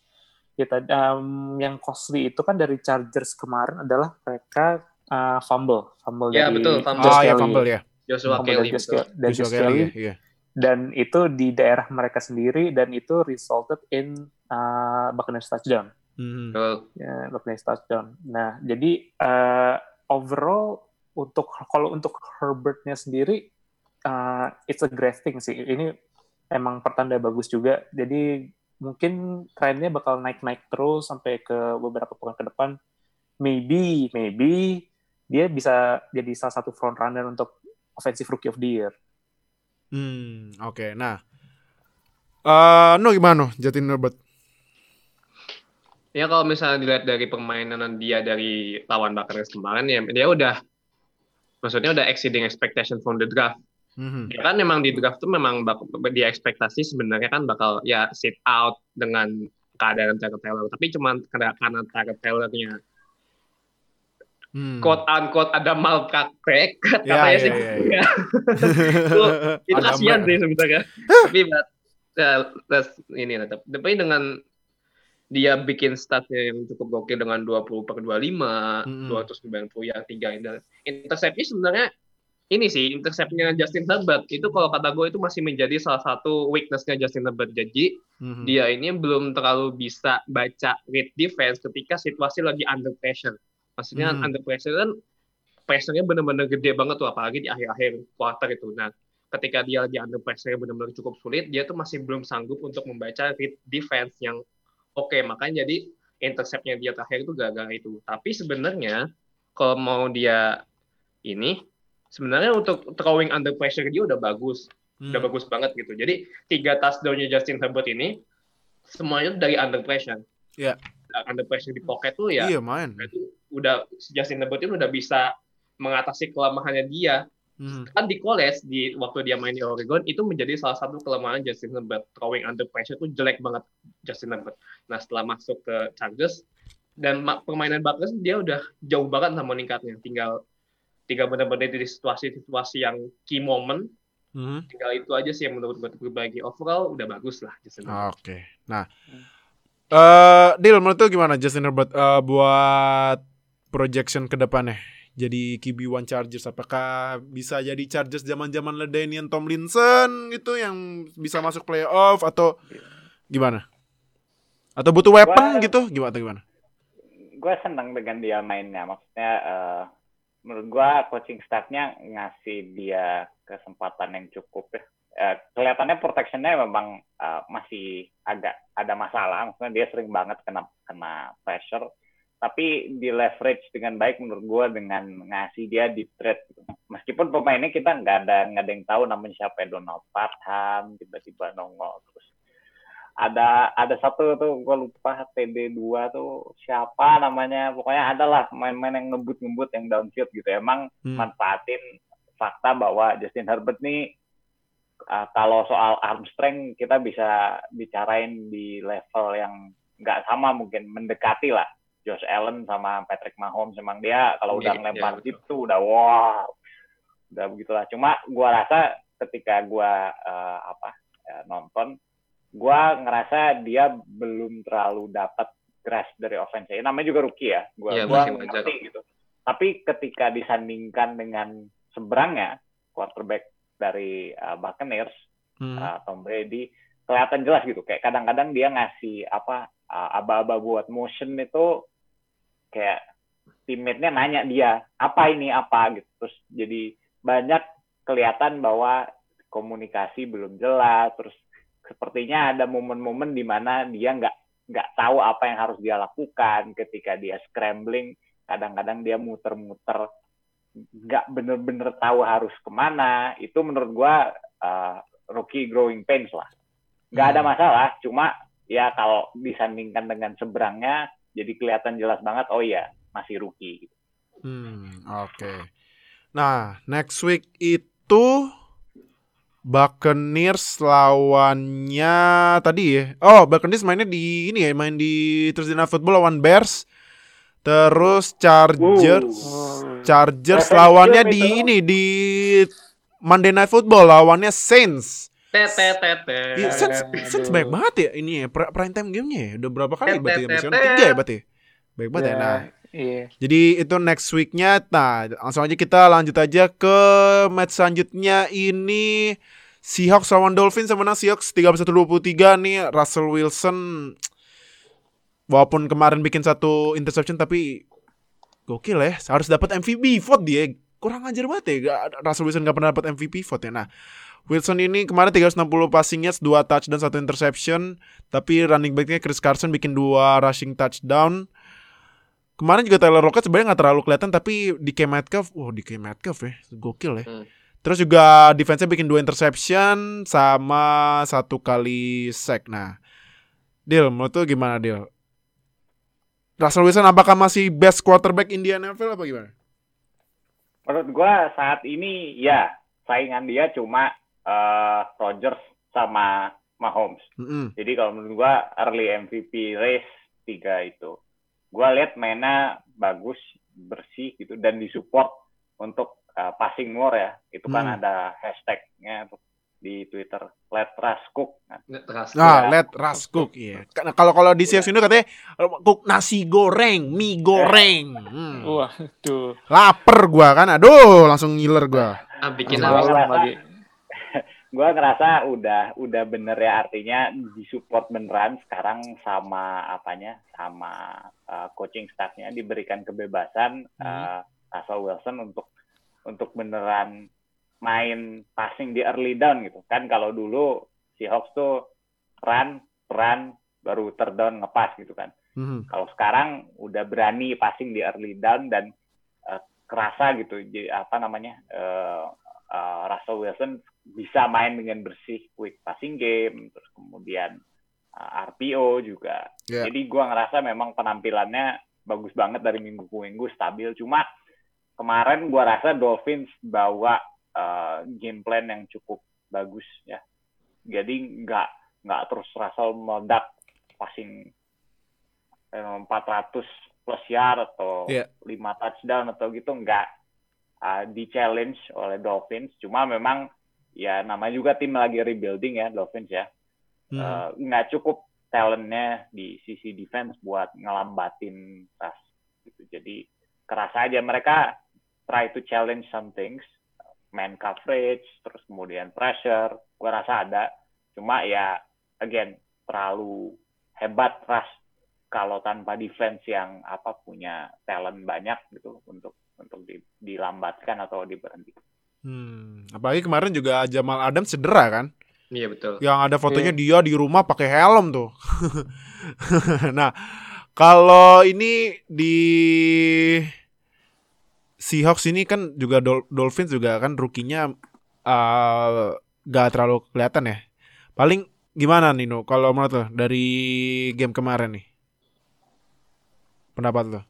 Ya, tadi, um, yang costly itu kan dari Chargers kemarin adalah mereka uh, fumble, fumble Ya, dari betul, fumble. Josh Oh ya, Kelly. fumble ya. Joshua Fumble Kelly dari Josh, betul. Ke- dari Joshua Josh Kelly Kelly. ya, iya. Dan itu di daerah mereka sendiri dan itu resulted in uh, Buccaneers touchdown. Hmm. Betul. Ya, Buccaneers touchdown. Nah, jadi uh, overall untuk kalau untuk Herbertnya sendiri uh, it's a great thing sih. Ini emang pertanda bagus juga. Jadi mungkin trennya bakal naik-naik terus sampai ke beberapa pekan ke depan. Maybe, maybe dia bisa jadi salah satu front runner untuk offensive rookie of the year. Hmm, oke. Nah, eh no gimana no, Justin Herbert? Ya kalau misalnya dilihat dari permainan dia dari lawan Buccaneers kemarin ya dia udah maksudnya udah exceeding expectation from the draft. Hmm. Ya kan memang di draft tuh memang bak- dia ekspektasi sebenarnya kan bakal ya sit out dengan keadaan Tyrod Taylor. Tapi cuma karena Tyrod Taylornya Hmm. quote unquote ada malpraktek <laughs> Ya, katanya ya, sih. ya, ya. <laughs> itu kasihan sih sebenarnya. Tapi but, that's- ini tetap. Tapi dengan dia bikin statnya yang cukup gokil dengan 20 per 25, Mm-mm. 290 ya 3 dan interceptnya sebenarnya ini sih interceptnya Justin Herbert itu kalau kata gue itu masih menjadi salah satu weaknessnya Justin Herbert jadi Hmm. dia ini belum terlalu bisa baca read defense ketika situasi lagi under pressure maksudnya Hmm. under pressure kan pressure-nya benar-benar gede banget tuh apalagi di akhir-akhir quarter itu nah ketika dia lagi under pressure benar-benar cukup sulit dia tuh masih belum sanggup untuk membaca read defense yang oke makanya jadi interceptnya dia terakhir itu gara-gara itu tapi sebenarnya kalau mau dia ini sebenarnya untuk throwing under pressure dia udah bagus udah Hmm. bagus banget gitu jadi tiga touchdownnya Justin Herbert ini semuanya dari under pressure Iya. under pressure di pocket tuh ya Iya, main. itu udah Justin Herbert ini udah bisa mengatasi kelemahannya dia Hmm. kan di college di waktu dia main di Oregon itu menjadi salah satu kelemahan Justin Herbert throwing under pressure tuh jelek banget Justin Herbert nah setelah masuk ke Chargers dan ma- permainan Buccaneers dia udah jauh banget sama meningkatnya tinggal tinggal benar-benar di situasi-situasi yang key moment Hmm. tinggal itu aja sih yang menurut gue berbagi overall udah bagus lah Justin Herbert. Oke. Nah, eh Dil menurut lu gimana Justin Herbert eh, buat projection ke depannya? Jadi QB1 Chargers apakah bisa jadi Chargers zaman-zaman Ledanian Tomlinson gitu yang bisa masuk playoff atau gimana? Atau butuh weapon Gua- gitu? Gimana atau gimana? gue seneng dengan dia mainnya. Maksudnya eh, menurut gue coaching staffnya ngasih dia kesempatan yang cukup ya. Eh, kelihatannya protectionnya memang eh, masih agak ada masalah. Maksudnya dia sering banget kena kena pressure. Tapi di leverage dengan baik menurut gue dengan ngasih dia di trade. gitu. Meskipun pemainnya kita nggak ada nggak ada yang tahu namanya siapa Donald Parham tiba-tiba nongol terus ada ada satu tuh gue lupa TD2 tuh siapa namanya pokoknya adalah main-main yang ngebut-ngebut yang downfield gitu emang Hmm. manfaatin fakta bahwa Justin Herbert nih uh, kalau soal arm strength kita bisa bicarain di level yang nggak sama mungkin mendekati lah Josh Allen sama Patrick Mahomes emang dia kalau udah Iya, ngelempar iya, deep tuh udah wow udah begitulah cuma gua rasa ketika gua uh, apa ya, nonton gua ngerasa dia belum terlalu dapat grasp dari offense. Ya, namanya juga rookie ya. Gua Iya, gua wajar. ngerti gitu. Tapi ketika disandingkan dengan seberangnya quarterback dari uh, Buccaneers, Hmm. uh, Tom Brady, kelihatan jelas gitu. Kayak kadang-kadang dia ngasih apa uh, aba-aba buat motion itu kayak teammate-nya nanya dia apa ini apa gitu. Terus jadi banyak kelihatan bahwa komunikasi belum jelas. Terus sepertinya ada momen-momen di mana dia nggak nggak tahu apa yang harus dia lakukan ketika dia scrambling. Kadang-kadang dia muter-muter nggak bener-bener tahu harus ke mana. Itu menurut gua uh, rookie growing pains lah. Nggak ada Hmm. masalah, cuma ya kalau disandingkan dengan seberangnya jadi kelihatan jelas banget oh iya masih rookie gitu. Hmm, oke. Nah, next week itu Buccaneers lawannya tadi ya. Oh, Buccaneers mainnya di ini ya, main di Thursday Night Football lawan Bears. Terus Chargers. Chargers Efek lawannya di ini di Monday Night Football lawannya Saints. Tet tet tet tet. Iya, Saints, Saints aduh. baik banget ya ini ya, pri- prime time gamenya ya. Udah berapa kali Tet, berarti ya? tet, Misalkan tet, tiga tet. ya berarti. Baik banget ya. Ya, Nah, Iya. jadi itu next weeknya. Nah, langsung aja kita lanjut aja ke match selanjutnya ini Seahawks lawan Dolphins yang menang Seahawks 31-23 nih Russell Wilson walaupun kemarin bikin satu interception tapi gokil ya harus dapat MVP vote dia kurang ajar banget ya Gak- Russell Wilson gak pernah dapat MVP vote ya nah Wilson ini kemarin 360 passing yards 2 touchdown 1 interception tapi running backnya Chris Carson bikin 2 rushing touchdown Kemarin juga Tyler Lockett sebenarnya nggak terlalu kelihatan tapi di K Metcalf, wow di K Metcalf ya, gokil ya. Hmm. Terus juga defense-nya bikin dua interception sama satu kali sack. Nah, Deal, menurut tuh gimana Deal? Russell Wilson apakah masih best quarterback in the NFL apa gimana? Menurut gua saat ini ya saingan dia cuma eh, Rodgers sama Mahomes. Mm-mm. Jadi kalau menurut gua early MVP race tiga itu, gua lihat mainnya bagus, bersih gitu dan disupport untuk uh, passing more ya. Itu kan Hmm. ada hashtagnya tuh di Twitter Let Russ Cook. Nah, Terus. Nah, let Russ cook iya. Karena kalau kalau di Seahawks ini katanya cook nasi goreng, mie goreng. Hmm. Wah, tuh. Laper gua kan. Aduh, langsung ngiler gua. Ah, bikin lagi. Gua ngerasa udah udah bener ya artinya disupport beneran sekarang sama apanya sama uh, coaching staffnya diberikan kebebasan uh, Russell Wilson untuk untuk beneran main passing di early down gitu. Kan kalau dulu Seahawks tuh run run baru terdown ngepas gitu kan. Mhm. kalau sekarang udah berani passing di early down dan uh, kerasa gitu jadi apa namanya uh, uh, Russell Wilson bisa main dengan bersih quick passing game terus kemudian uh, RPO juga Ya. jadi gua ngerasa memang penampilannya bagus banget dari minggu ke minggu stabil cuma kemarin gua rasa Dolphins bawa uh, game plan yang cukup bagus ya jadi nggak nggak terus Russell meledak passing eh, 400 plus yard atau Iya. 5 touchdown atau gitu nggak uh, di challenge oleh Dolphins. Cuma memang ya namanya juga tim lagi rebuilding ya Dolphins ya. Mhm. Eh, nggak cukup talentnya di sisi defense buat ngelambatin tas gitu. Jadi kerasa aja mereka try to challenge some things. Man coverage terus kemudian pressure. Gua rasa ada. Cuma ya again terlalu hebat Ras kalau tanpa defense yang apa punya talent banyak gitu untuk untuk di- dilambatkan atau diberhentikan Hmm. Apalagi kemarin juga Jamal Adams cedera kan? Iya betul. Yang ada fotonya dia di rumah pakai helm tuh. <laughs> nah, kalau ini di Seahawks ini kan juga Dol- Dolphins juga kan rukinya eh gak terlalu kelihatan ya. Paling gimana Nino kalau menurut lo dari game kemarin nih? Pendapat lo?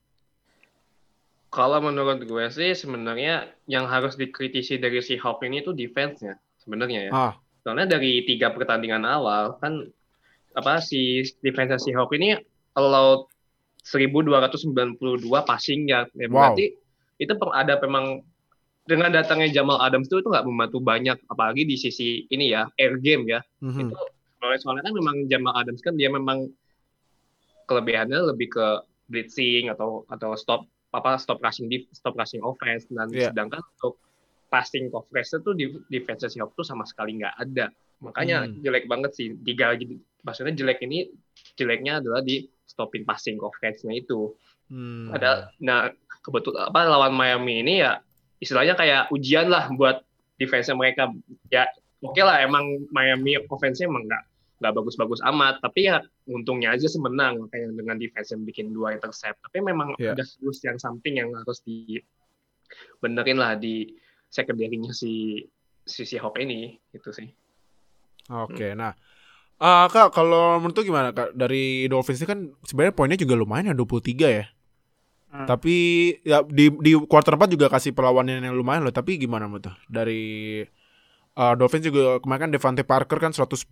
Kalau menurut gue sih sebenarnya yang harus dikritisi dari si Hawk ini tuh defense-nya sebenarnya ya. Ah, Soalnya dari tiga pertandingan awal kan apa si defense si Hawk ini allowed 1292 passing yard. Ya, Wow. berarti itu ada memang dengan datangnya Jamal Adams itu itu nggak membantu banyak apalagi di sisi ini ya air game ya. mhm. Itu soalnya- soalnya kan memang Jamal Adams kan dia memang kelebihannya lebih ke blitzing atau atau stop apa stop rushing di stop rushing offense dan Iya. sedangkan untuk passing coverage itu di defense Seahawks tuh sama sekali nggak ada makanya Hmm. jelek banget sih tiga maksudnya jelek ini jeleknya adalah di stopping passing coverage-nya itu Hmm. ada nah kebetulan apa lawan Miami ini ya istilahnya kayak ujian lah buat defense mereka ya oke lah emang Miami offense-nya emang nggak nggak bagus-bagus amat tapi ya untungnya aja sih menang kayak dengan defense yang bikin dua intercept tapi memang Iya. ada terus yang something yang harus dibenerin lah di secondary-nya si si Seahawks ini gitu sih Oke, nah ah Kak, kalau menurut gimana Kak? Dari Dolphins ini kan sebenarnya poinnya juga lumayan ya 23 ya. Hmm. Tapi ya di di quarter 4 juga kasih perlawanan yang lumayan loh, tapi gimana menurut tuh? Dari ah, Dolphins juga kemarin kan Devante Parker kan 110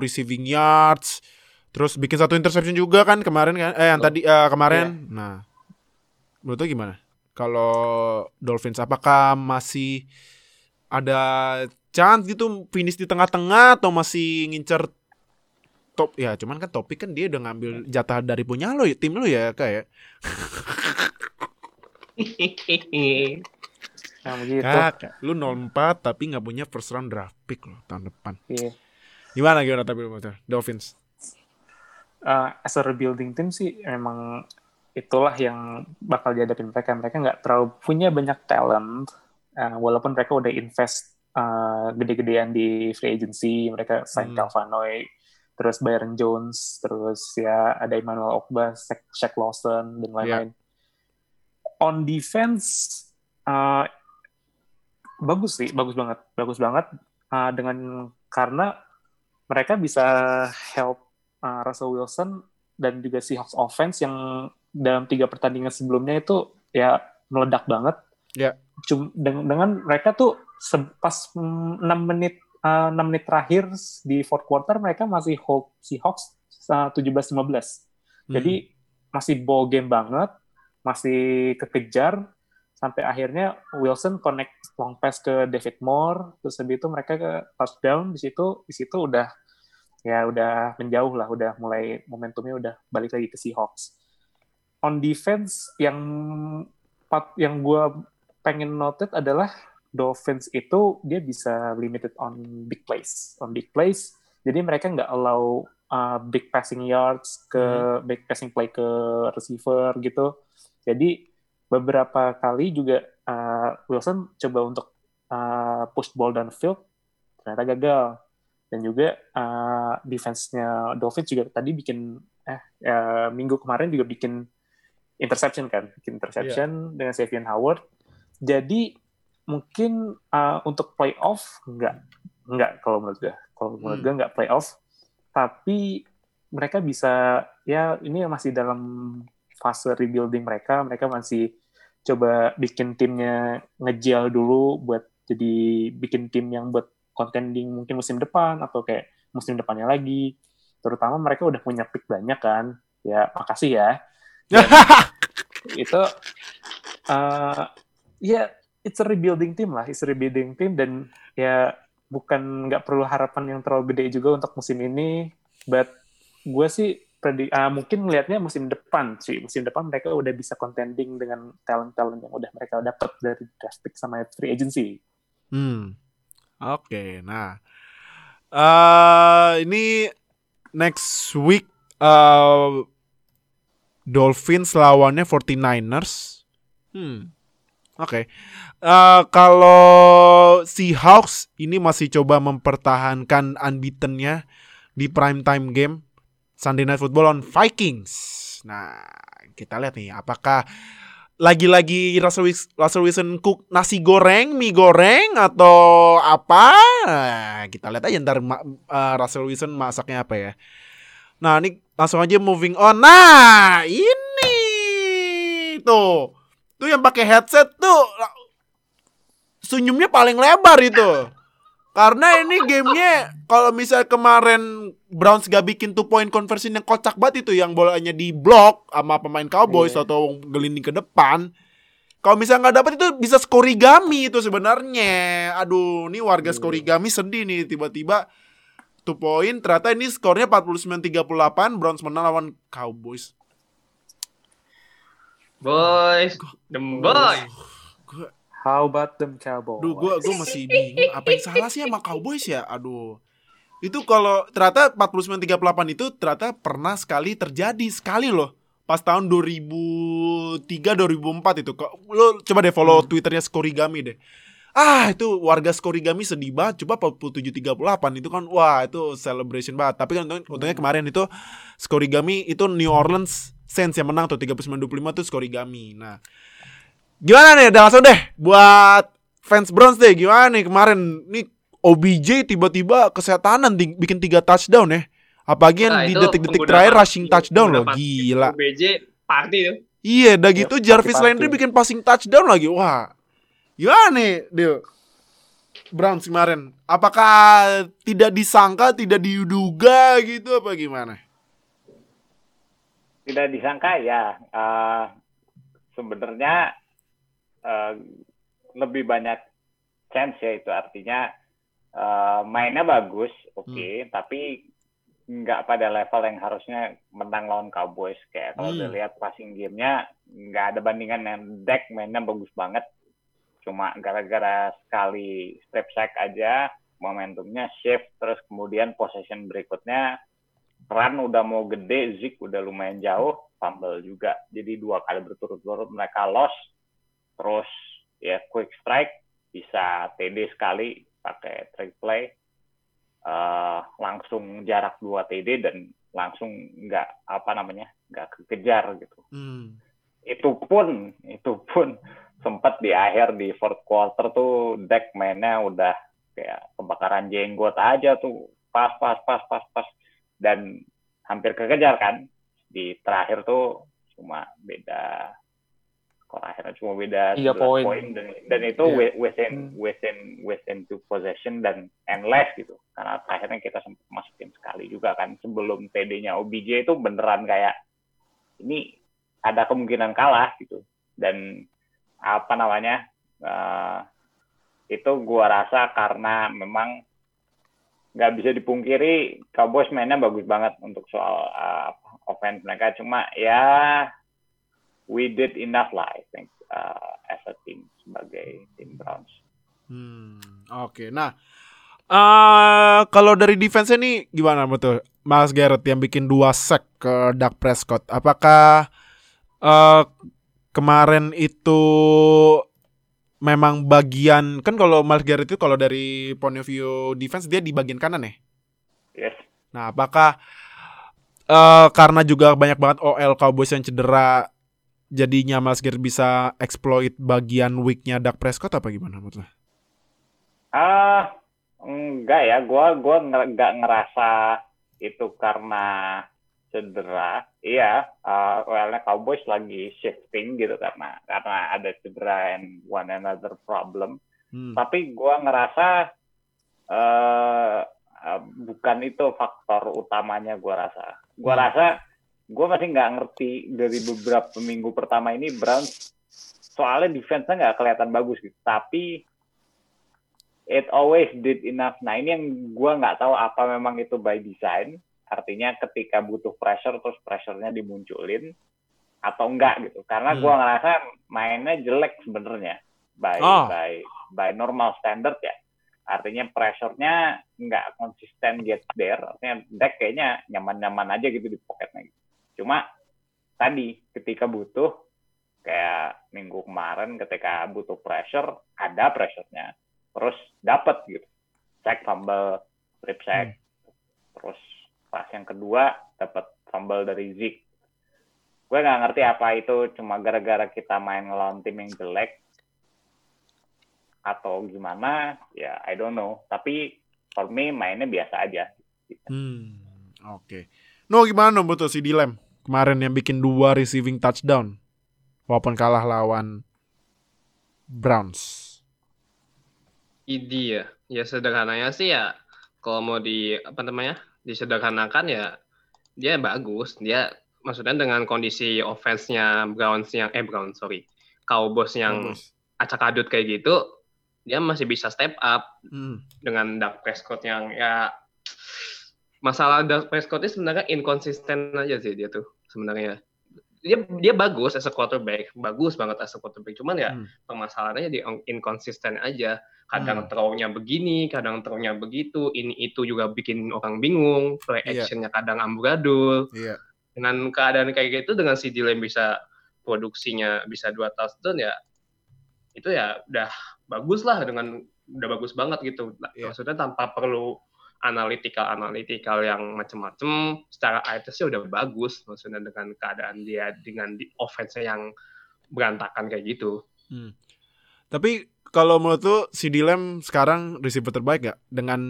receiving yards. Terus bikin satu interception juga kan kemarin kan eh yang tadi eh, kemarin. Nah. Menurut lu gimana? Kalau Dolphins apakah masih ada chance gitu finish di tengah-tengah atau masih ngincer top ya cuman kan topik kan dia udah ngambil jatah dari punya lo ya tim lo ya kayak <laughs> Nah, begitu. kak lu 04 tapi nggak punya first round draft pick lo tahun depan Iya. gimana gimana tapi lu? Dolphins uh, as a rebuilding team sih memang itulah yang bakal dihadapin mereka. Mereka nggak terlalu punya banyak talent, uh, walaupun mereka udah invest uh, gede-gedean di free agency. Mereka sign Hmm. Calvanoy, terus Byron Jones, terus ya ada Emmanuel Ogba, Shaq, Lawson, dan lain-lain. On defense, uh, bagus sih, bagus banget, bagus banget uh, dengan karena mereka bisa help uh, Russell Wilson dan juga Seahawks offense yang dalam tiga pertandingan sebelumnya itu ya meledak banget. Ya. Cum- dengan, dengan mereka tuh pas 6 menit uh, 6 menit terakhir di fourth quarter mereka masih hold Seahawks uh, 17-15. Jadi masih ball game banget, masih kekejar sampai akhirnya Wilson connect long pass ke David Moore, terus habis itu mereka ke touchdown di situ, di situ udah ya udah menjauh lah, udah mulai momentumnya udah balik lagi ke Seahawks. On defense yang part yang gue pengen noted adalah Dolphins itu dia bisa limited on big plays, on big plays. Jadi mereka nggak allow uh, big passing yards ke big passing play ke receiver gitu. Jadi beberapa kali juga uh, Wilson coba untuk uh, push ball downfield ternyata gagal. Dan juga uh, defense-nya Dolphins juga tadi bikin eh uh, minggu kemarin juga bikin interception kan bikin interception dengan Xavier Howard. Jadi mungkin uh, untuk playoff enggak enggak kalau menurut gue kalau menurut Hmm. gue enggak playoff. Tapi mereka bisa ya ini masih dalam fase rebuilding mereka mereka masih coba bikin timnya ngejel dulu buat jadi bikin tim yang buat contending mungkin musim depan atau kayak musim depannya lagi. Terutama mereka udah punya pick banyak kan. Ya makasih ya. Dan itu uh, ya it's a rebuilding team lah it's a rebuilding team. Dan ya bukan nggak perlu harapan yang terlalu gede juga untuk musim ini. But gue sih predi- ah, mungkin melihatnya musim depan sih musim depan mereka udah bisa contending dengan talent-talent yang udah mereka dapat dari draft pick sama free agency Hmm. Oke, nah. eh ini next week eh Dolphins lawannya 49ers. Hmm. Oke. Eh kalau Seahawks ini masih coba mempertahankan unbeaten-nya di prime time game Sunday Night Football on Vikings. Nah, kita lihat nih apakah lagi-lagi Russell, Wilson cook nasi goreng, mie goreng atau apa? Nah, kita lihat aja ntar eh, Russell Wilson masaknya apa ya. Nah, ini langsung aja moving on. Nah, ini tuh. Tuh yang pakai headset tuh senyumnya paling lebar itu. Karena ini gamenya kalau misal kemarin Browns gak bikin two point conversion yang kocak banget itu yang bolanya di block sama pemain Cowboys Iya. atau gelinding ke depan. Kalau misalnya nggak dapat itu bisa skorigami itu sebenarnya. Aduh, ini warga Iya. skorigami sedih nih tiba-tiba two point ternyata ini skornya 49-38 Browns menang lawan Cowboys. Boys, the boys. Gua, How about them Cowboys? aduh, gua, gua masih bingung. Apa yang salah sih sama Cowboys ya? Aduh. Itu kalau ternyata 4938 itu ternyata pernah sekali terjadi sekali loh. Pas tahun 2003 2004 itu. Lo coba deh follow Twitternya Skorigami deh. Ah, itu warga Skorigami sedih banget. Coba 4738 itu kan wah, itu celebration banget. Tapi kan untungnya, untungnya kemarin itu Skorigami itu New Orleans Saints yang menang tuh 39-25 tuh Skorigami. Nah, gimana nih? Udah langsung deh buat fans Browns deh. Gimana nih kemarin nih OBJ tiba-tiba kesetanan bikin tiga touchdown ya. Apalagi yang Nah, di detik-detik terakhir rushing touchdown loh. Gila. OBJ party tuh. Iya, udah gitu Yep, Jarvis party-party. Landry bikin passing touchdown lagi. Wah. Gimana nih, Dio? Browns kemarin. Apakah tidak disangka, tidak diduga gitu apa gimana? tidak disangka ya eh, sebenarnya eh, lebih banyak chance ya itu. Artinya eh, mainnya bagus oke tapi nggak pada level yang harusnya menang lawan Cowboys. Kayak kalau Hmm. udah lihat passing gamenya nggak ada bandingan yang deck mainnya bagus banget. Cuma gara-gara sekali step sack aja momentumnya shift terus kemudian possession berikutnya run udah mau gede Zik udah lumayan jauh fumble juga. Jadi dua kali berturut-turut mereka loss terus ya quick strike bisa TD sekali pakai trick play. Eh, langsung jarak 2 TD dan langsung nggak apa namanya nggak kekejar gitu. Hmm. itu pun itu pun sempat di akhir di fourth quarter tuh deck mainnya udah kayak kebakaran jenggot aja tuh. Pas pas pas pas pas. Dan hampir kekejar kan. Di terakhir tuh cuma beda akhirnya cuma beda Tiga 11 poin. dan, dan itu wi- within Hmm. within within two possession dan and less gitu. Karena akhirnya kita sempat masukin sekali juga kan sebelum TD-nya OBJ itu beneran kayak ini ada kemungkinan kalah gitu. Dan apa namanya eh, itu gua rasa karena memang nggak bisa dipungkiri Cowboys mainnya bagus banget untuk soal eh, offense mereka. Cuma ya we did enough lah I think eh, as a team sebagai tim Browns Hmm, oke. Nah, eh kalau dari defense nih gimana betul? Mas Garrett yang bikin dua sack ke Dak Prescott. Apakah eh kemarin itu memang bagian kan kalau Miles Garrett itu kalau dari point of view defense dia di bagian kanan ya? yes Nah, apakah eh karena juga banyak banget OL Cowboys yang cedera jadinya Miles Garrett bisa exploit bagian weaknya Dak Prescott apa gimana menurut lo? Ah, enggak ya. Gua gua nggak ngerasa itu karena cedera. Iya, uh, well-nya Cowboys lagi shifting gitu karena karena ada cedera and one another problem. Hmm. Tapi gua ngerasa eh uh, bukan itu faktor utamanya gua rasa. Gua Hmm. rasa gua masih nggak ngerti dari beberapa minggu pertama ini Browns soalnya defense-nya nggak kelihatan bagus gitu. Tapi it always did enough. Nah ini yang gua nggak tahu apa memang itu by design. Artinya ketika butuh pressure terus pressure-nya dimunculin atau enggak gitu. Karena Hmm. gua ngerasa mainnya jelek sebenarnya by Oh. by by normal standard ya. Artinya pressure-nya nggak konsisten get there. Artinya deck kayaknya nyaman-nyaman aja gitu di pocketnya. Gitu. Cuma tadi ketika butuh kayak minggu kemarin ketika butuh pressure ada pressure-nya. Terus dapat gitu. Sack fumble strip sack terus pas yang kedua dapat fumble dari Zeke gue nggak ngerti apa itu cuma gara-gara kita main ngelawan tim yang jelek atau gimana ya I don't know. Tapi for me mainnya biasa aja. Hmm, oke. No gimana betul si Dilem kemarin yang bikin dua receiving touchdown walaupun kalah lawan Browns. Idi ya. Ya sederhananya sih ya kalau mau di apa namanya? disederhanakan ya dia bagus. Dia maksudnya dengan kondisi offense-nya Browns yang eh Browns sorry. Cowboys yang Bagus. acak adut kayak gitu, dia masih bisa step up Hmm. dengan Dak Prescott yang ya masalah Dak Prescott ini sebenarnya inkonsisten aja sih dia tuh sebenarnya. dia dia bagus as a quarterback, bagus banget as a quarterback. Cuman ya Hmm. permasalahannya di inconsistent aja. Kadang Hmm. throw-nya begini, kadang throw-nya begitu. Ini itu juga bikin orang bingung. Play Iya. action-nya kadang amburadul. Iya. Dengan keadaan kayak gitu dengan si Dylan bisa produksinya bisa dua touchdown ya itu ya udah bagus lah dengan udah bagus banget gitu. Iya. Maksudnya tanpa perlu analytical analytical yang macem-macem secara sih udah bagus maksudnya dengan keadaan dia dengan di offense yang berantakan kayak gitu Tapi kalau menurut lu si Dilem sekarang receiver terbaik gak? Dengan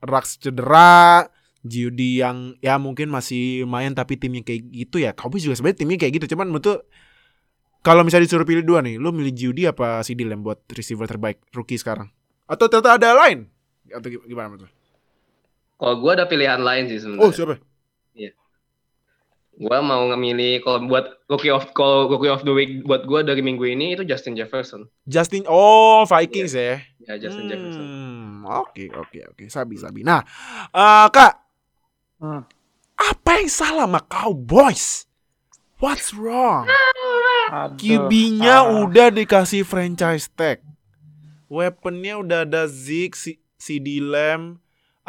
Rux cedera, Judy yang ya mungkin masih main tapi timnya kayak gitu ya. Cowboys juga sebenarnya timnya kayak gitu. Cuman menurut kalau misalnya disuruh pilih dua nih, lu milih Judy apa si Dilem buat receiver terbaik rookie sekarang? Atau ternyata ada lain? Atau gi- gimana menurut? Kalau gue ada pilihan lain sih Oh, sebenarnya siapa? gue mau ngemilih kalau buat rookie of kalau rookie of the week buat gue dari minggu ini itu Justin Jefferson Justin Oh, Vikings ya. ya Justin Jefferson Hmm, Oke, oke, oke. Sabi, sabi. Nah, eh, Kak, Hmm. apa yang salah sama Cowboys? What's wrong? QB-nya ah. udah dikasih franchise tag. Weaponnya udah ada Zeke, si, CD Lamb,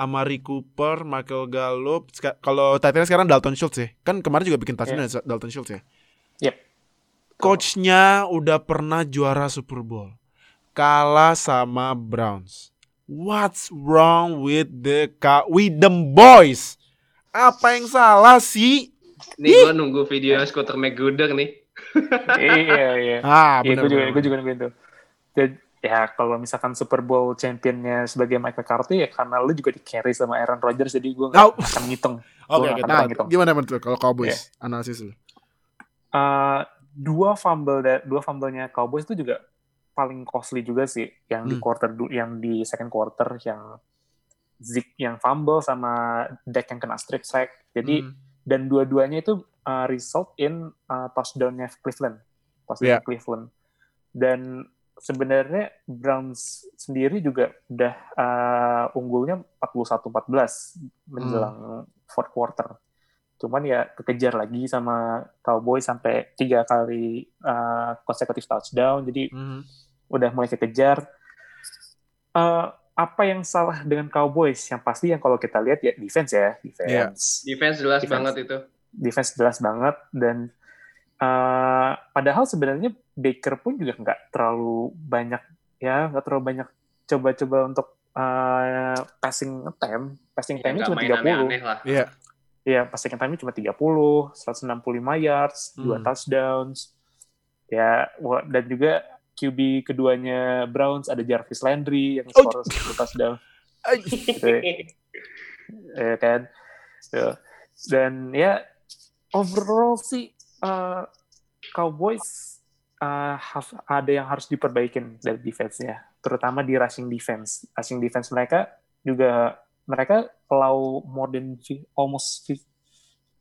Amari Cooper, Michael Gallup. Kalau Titans sekarang Dalton Schultz ya. Kan kemarin juga bikin touchdown ya, Dalton Schultz ya. Yep. Coachnya udah pernah juara Super Bowl. Kalah sama Browns. What's wrong with the with them boys? Apa yang salah sih? Nih gue nunggu video Scooter McGruder nih. iya iya Ah, Iya, benar. gue juga, gue juga nungguin tuh. Dan, ya kalau misalkan Super Bowl championnya sebagai Mike McCarthy ya karena lu juga di carry sama Aaron Rodgers jadi gue nggak Oh. akan ngitung. Oke, oke. nggak Nah, ngitung. gimana menurut kalau Cowboys analisis lu? Uh, dua fumble da- dua fumble-nya Cowboys itu juga paling costly juga sih yang di Hmm. quarter du- yang di second quarter yang Zeke yang fumble sama Dak yang kena strip sack. Jadi Hmm. dan dua-duanya itu uh, result in uh, touchdown-nya Cleveland. Touchdown Yeah. Cleveland. Dan sebenarnya Browns sendiri juga udah uh, unggulnya 41-14 menjelang fourth quarter. Cuman ya kekejar lagi sama Cowboys sampai tiga kali uh, consecutive touchdown. Jadi Mhm. udah mulai kekejar. Eh, apa yang salah dengan Cowboys? Yang pasti yang kalau kita lihat ya defense ya, defense. Defense jelas Defense. banget itu. Defense jelas banget dan eh, padahal sebenarnya Baker pun juga nggak terlalu banyak ya, nggak terlalu banyak coba-coba untuk eh, passing attempt. Passing Ya, time-nya nggak cuma main 30. aneh-aneh lah. Iya. Ya, passing time cuma 30, 165 yards, dua Hmm. touchdowns. Ya, dan juga QB keduanya Browns ada Jarvis Landry yang Oh. skor satu touchdown. Ay. <laughs> Gitu ya. Ya kan? Dan ya overall sih uh, Cowboys uh, have- ada yang harus diperbaikin dari defense-nya, terutama di rushing defense. Rushing defense mereka juga mereka allow more than almost fi-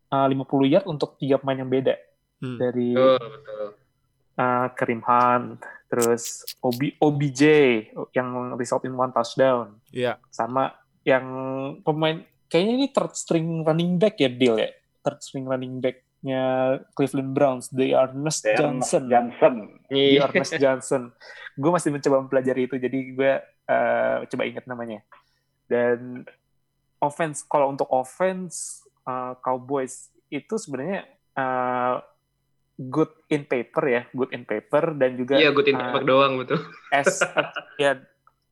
uh, 50 yard untuk tiga pemain yang beda Hmm. dari Betul, betul. uh, Kareem Hunt, terus OB, OBJ yang result in one touchdown, Iya. sama yang pemain kayaknya ini third string running back ya Bill ya, third string running backnya Cleveland Browns, they are Ernest Johnson. Johnson. Di Iya. Ernest Johnson. <laughs> Gue masih mencoba mempelajari itu, jadi gue uh, coba ingat namanya. Dan offense, kalau untuk offense uh, Cowboys itu sebenarnya uh, good in paper ya, good in paper dan juga Iya, good in uh, paper doang betul. as a, ya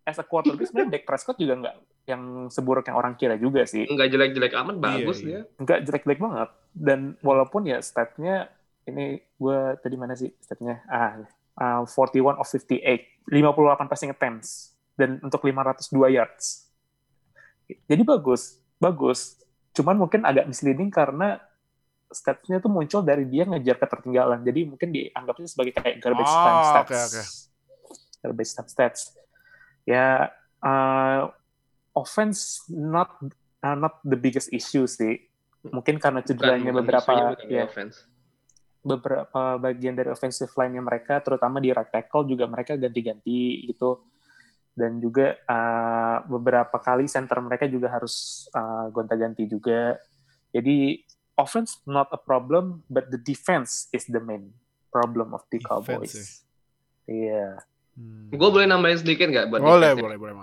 as a quarterback sebenarnya Dak Prescott juga nggak yang seburuk yang orang kira juga sih. Enggak jelek-jelek amat, bagus iya. dia. nggak jelek-jelek banget. Dan walaupun ya statnya ini gue tadi mana sih statnya ah uh, 41 of 58 58 passing attempts. Dan untuk 502 yards. Jadi bagus bagus. Cuman mungkin agak misleading karena statsnya tuh muncul dari dia ngejar ketertinggalan. Jadi mungkin dianggapnya sebagai kayak garbage Oh, time stats. oke, oke. garbage time stats. Ya uh, offense not uh, not the biggest issue sih mungkin karena cederanya beberapa ya offense. beberapa bagian dari offensive line-nya mereka, terutama di right tackle juga mereka ganti-ganti gitu. Dan juga uh, beberapa kali center mereka juga harus uh, gonta-ganti juga. Jadi offense not a problem, but the defense is the main problem of the Cowboys. Iya. Hmm. Gue boleh nambahin sedikit nggak buat boleh, defense-nya? boleh, boleh,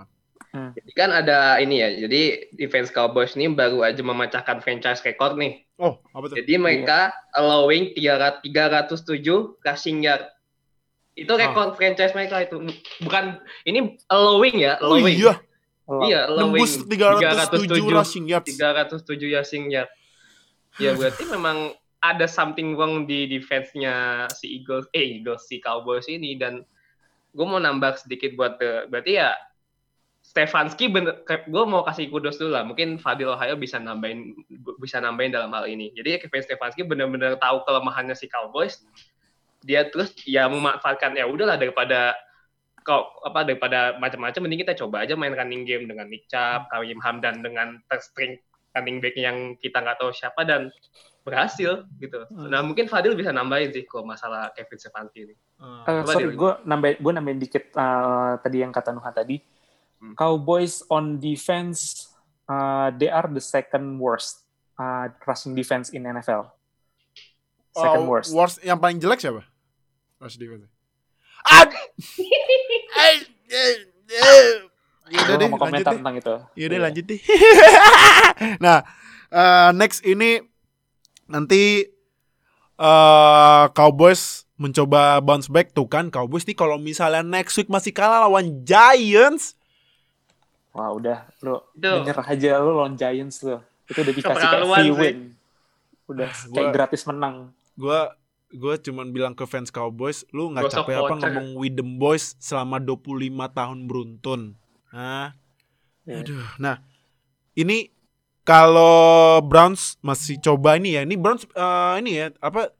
Mat. Jadi kan ada ini ya, jadi defense Cowboys ini baru aja memecahkan franchise record nih. Oh, apa tuh? Jadi mereka allowing 300 307 rushing yard. Itu Ah. rekor franchise mereka itu. Bukan ini allowing ya, Oh allowing. iya, Iya, allowing nembus 307 rushing yards. 307 rushing yard. Ya berarti memang ada something wrong di defense-nya si Eagles, eh Eagles si Cowboys ini dan gue mau nambah sedikit buat the, berarti ya Stefanski bener, gue mau kasih kudos dulu lah. Mungkin Fadil Ohio bisa nambahin bisa nambahin dalam hal ini. Jadi Kevin Stefanski benar-benar tahu kelemahannya si Cowboys. Dia terus ya memanfaatkan ya udahlah daripada kau apa daripada macam-macam mending kita coba aja main running game dengan Nick Chubb, Karim Hamdan dengan string running back yang kita nggak tahu siapa dan berhasil gitu. Nah mungkin Fadil bisa nambahin sih kalau masalah Kevin Stefanski ini. Eh, Coba sorry, gue nambahin, gue nambahin dikit eh, tadi yang kata Nuha tadi. Hmm. Cowboys on defense, uh, they are the second worst uh, rushing defense in NFL. Second Oh, worst. worst yang paling jelek siapa? Rush defense. Ad. <laughs> Eh, eh, eh. Ya udah Gue deh, mau lanjut komentar deh. tentang itu. Yaudah Iya. lanjut deh. <laughs> nah, eh, next ini nanti eh Cowboys mencoba bounce back tuh kan Cowboys nih kalau misalnya next week masih kalah lawan Giants Wah udah, lu Itu. menyerah aja lu lawan Giants lu. Itu udah dikasih kayak free win. Udah Ah, kayak gua- gratis menang. gua gua cuman bilang ke fans Cowboys lu nggak capek apa ngomong with them boys selama 25 tahun beruntun Hah? Iya. Aduh, nah ini kalau Browns masih coba ini ya, ini Browns eh, ini ya apa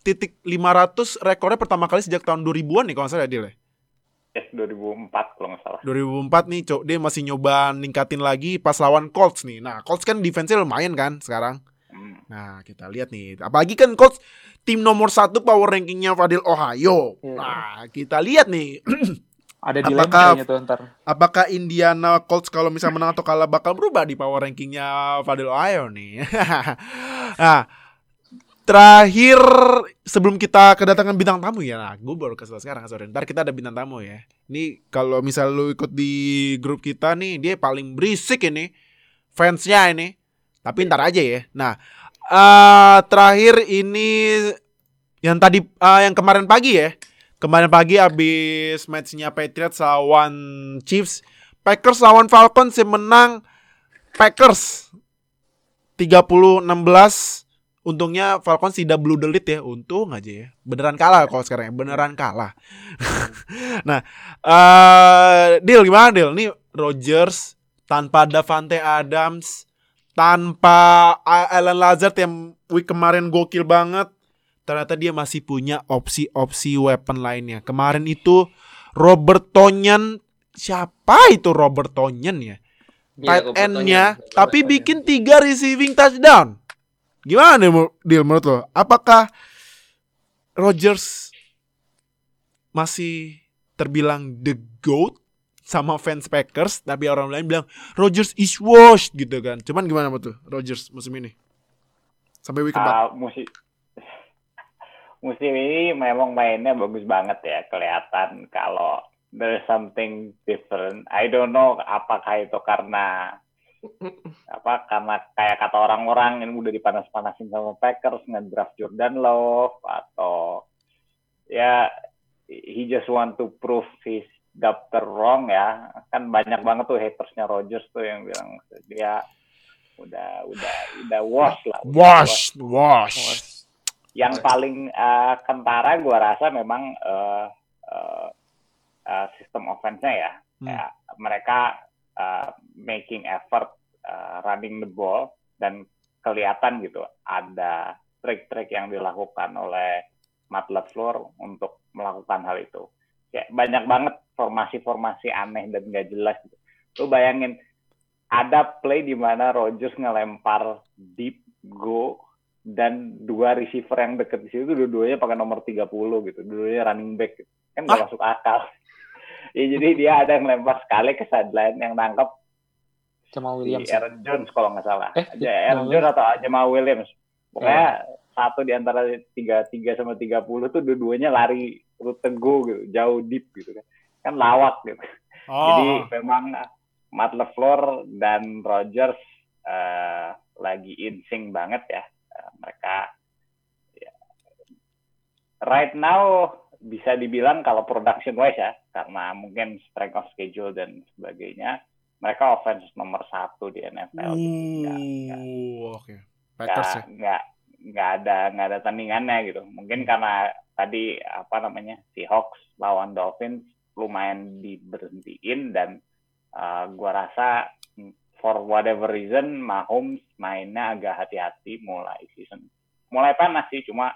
titik 500 rekornya pertama kali sejak tahun 2000-an nih kalau nggak salah ya, Dil ya. Yes, 2004 kalau nggak salah. 2004 nih cok dia masih nyoba ningkatin lagi pas lawan Colts nih. Nah, Colts kan defense-nya lumayan kan sekarang. Hmm. Nah, kita lihat nih. Apalagi kan Colts tim nomor satu power rankingnya Fadil Ohio. Iya. Nah, kita lihat nih. <clears throat> Ada dilema Apakah- tuh ntar. Apakah Indiana Colts kalau misalnya menang atau kalah bakal berubah di power rankingnya Fadil Ohio nih. <laughs> nah, terakhir sebelum kita kedatangan bintang tamu ya, nah gue baru tau sekarang sorry. Ntar kita ada bintang tamu ya. Ini kalau misal lu ikut di grup kita nih, dia paling berisik ini fansnya ini. Tapi ntar aja ya. Nah, eh terakhir ini yang tadi eh, yang kemarin pagi ya. Kemarin pagi habis matchnya Patriots lawan Chiefs, Packers lawan Falcons yang menang Packers 30-16. Untungnya Falcons tidak blue lead ya. Untung aja ya. Beneran kalah kalau sekarang ya. Beneran kalah. <laughs> nah, eh Deal gimana Deal? Nih Rodgers tanpa Davante Adams, tanpa Alan Lazard yang week kemarin gokil banget. Ternyata dia masih punya opsi-opsi weapon lainnya. Kemarin itu Robert Tonyan siapa itu Robert Tonyan ya? Iya, tight end-nya, tapi bikin tiga receiving touchdown. Gimana deal menurut lo? Apakah Rodgers masih terbilang the GOAT sama fans Packers, tapi orang lain bilang Rodgers is washed gitu kan. Cuman gimana menurut tuh Rodgers musim ini? Sampai week keempat. Ah, musim musim ini memang mainnya bagus banget ya kelihatan kalau there's something different. I don't know apakah itu karena apa karena kayak kata orang-orang yang udah dipanas-panasin sama Packers ngedraft Jordan Love atau ya he just want to prove his doctor wrong ya kan banyak banget tuh hatersnya Rodgers tuh yang bilang dia udah udah udah wash lah udah Wash, wash. yang paling eh, kentara gua rasa memang eh, eh, eh, sistem offense-nya ya. Hmm. Ya, mereka eh, making effort eh, running the ball dan kelihatan gitu ada trik-trik yang dilakukan oleh Matt LaFleur untuk melakukan hal itu. Ya, banyak banget formasi-formasi aneh dan gak jelas gitu. Lu bayangin ada play di mana Rodgers ngelempar deep go dan dua receiver yang deket di situ dua-duanya pakai nomor 30 gitu. Dua-duanya running back. Gitu. Kan gak masuk akal. <laughs> ya jadi dia ada yang lempar sekali ke sideline yang nangkep Jamal si Williams. ya? Aaron Jones kalau nggak salah. Eh, Aja Aaron Jones atau Jamal Williams. Pokoknya satu di antara tiga tiga sama tiga puluh tuh dua-duanya lari rute go gitu, jauh deep gitu kan. Kan lawak gitu. Jadi Oh, memang Matt LeFleur dan Rodgers eh, lagi insing banget ya. Eh, mereka ya, right now bisa dibilang kalau production wise ya, karena mungkin strength of schedule dan sebagainya, mereka offense nomor satu di NFL. gitu. Nggak- nggak- Uh, oke. Packers ya. nggak nggak nggak ada nggak ada tandingannya gitu mungkin karena tadi apa namanya si Hawks lawan Dolphins lumayan diberhentiin dan uh, gua rasa for whatever reason Mahomes mainnya agak hati-hati mulai season mulai panas sih cuma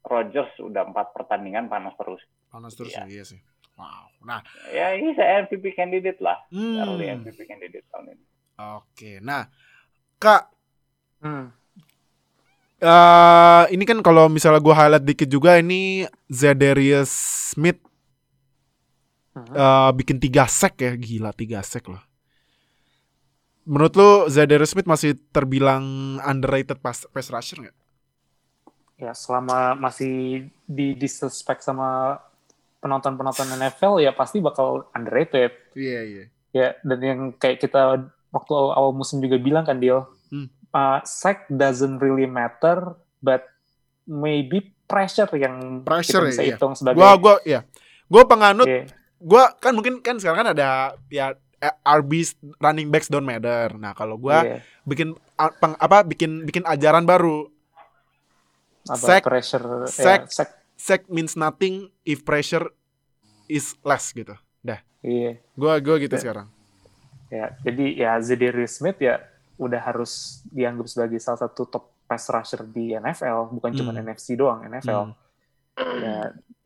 Rodgers udah empat pertandingan panas terus Panas terus Iya. ya, iya sih. Wow. Nah, ya he's a MVP candidate lah hmm, early MVP candidate tahun ini oke. Nah, Kak, Hmm. eh ini kan kalau misalnya gua highlight dikit juga ini Zedarius Smith Hmm. eh, bikin tiga sack ya, gila tiga sack loh. Menurut lu Zedarius Smith masih terbilang underrated pass, pass rusher nggak? Ya, selama masih di disrespect sama penonton-penonton NFL ya pasti bakal underrated. Iya iya. Ya, dan yang kayak kita waktu awal musim juga bilang kan Deal, Hmm. uh, sack doesn't really matter, but maybe pressure yang Pressure kita bisa iya. hitung sebagai Gua gua ya. Gua penganut Iya. gua kan mungkin kan sekarang kan ada ya eh, RBs running backs don't matter. Nah, kalau gua Iya. bikin peng- apa bikin bikin ajaran baru. Apa sack- pressure sack- ya, sack Sack means nothing if pressure is less gitu. iya Gua gua gitu Ya. sekarang. ya jadi ya Zedarius Smith ya udah harus dianggap sebagai salah satu top pass rusher di NFL bukan cuma Hmm. NFC doang NFL Hmm. ya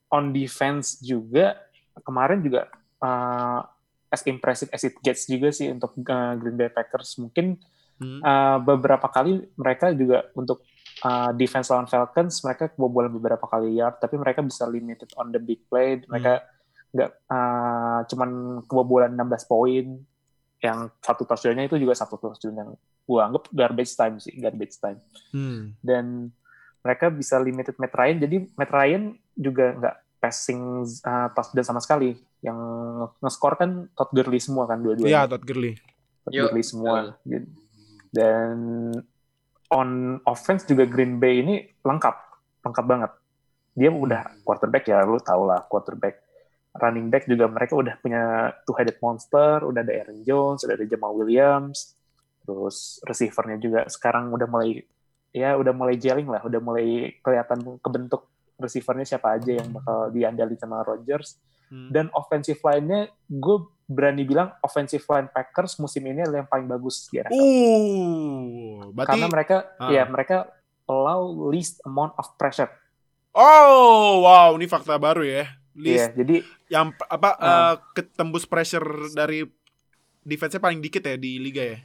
on defense juga kemarin juga uh, as impressive as it gets juga sih untuk uh, Green Bay Packers mungkin Hmm. uh, beberapa kali mereka juga untuk uh, defense lawan Falcons mereka kebobolan beberapa kali yard tapi mereka bisa limited on the big play. Mereka nggak uh, cuman kebobolan 16 poin yang satu touchdown-nya itu juga satu touchdown yang gua anggap garbage time sih garbage time. Hmm. dan mereka bisa limited Matt Ryan jadi Matt Ryan juga nggak passing uh, touchdown sama sekali. Yang nge-score kan Todd Gurley semua kan Iya, dua-duanya Todd Gurley. Todd Yo, Gurley semua dan on offense juga Green Bay ini lengkap lengkap banget. Dia udah quarterback ya lu tau lah quarterback running back juga mereka udah punya two headed monster udah ada Aaron Jones udah ada Jamal Williams terus receivernya juga sekarang udah mulai ya udah mulai gelling lah udah mulai kelihatan kebentuk receivernya siapa aja yang bakal diandalin sama Rodgers Hmm. dan offensive line-nya gue berani bilang offensive line Packers musim ini adalah yang paling bagus di NFL. Uh, berarti Karena mereka Ah. ya mereka allow least amount of pressure. Oh, wow, ini fakta baru ya. Iya, List jadi yang apa Ah. eh, ketembus pressure dari defense-nya paling dikit ya di liga ya.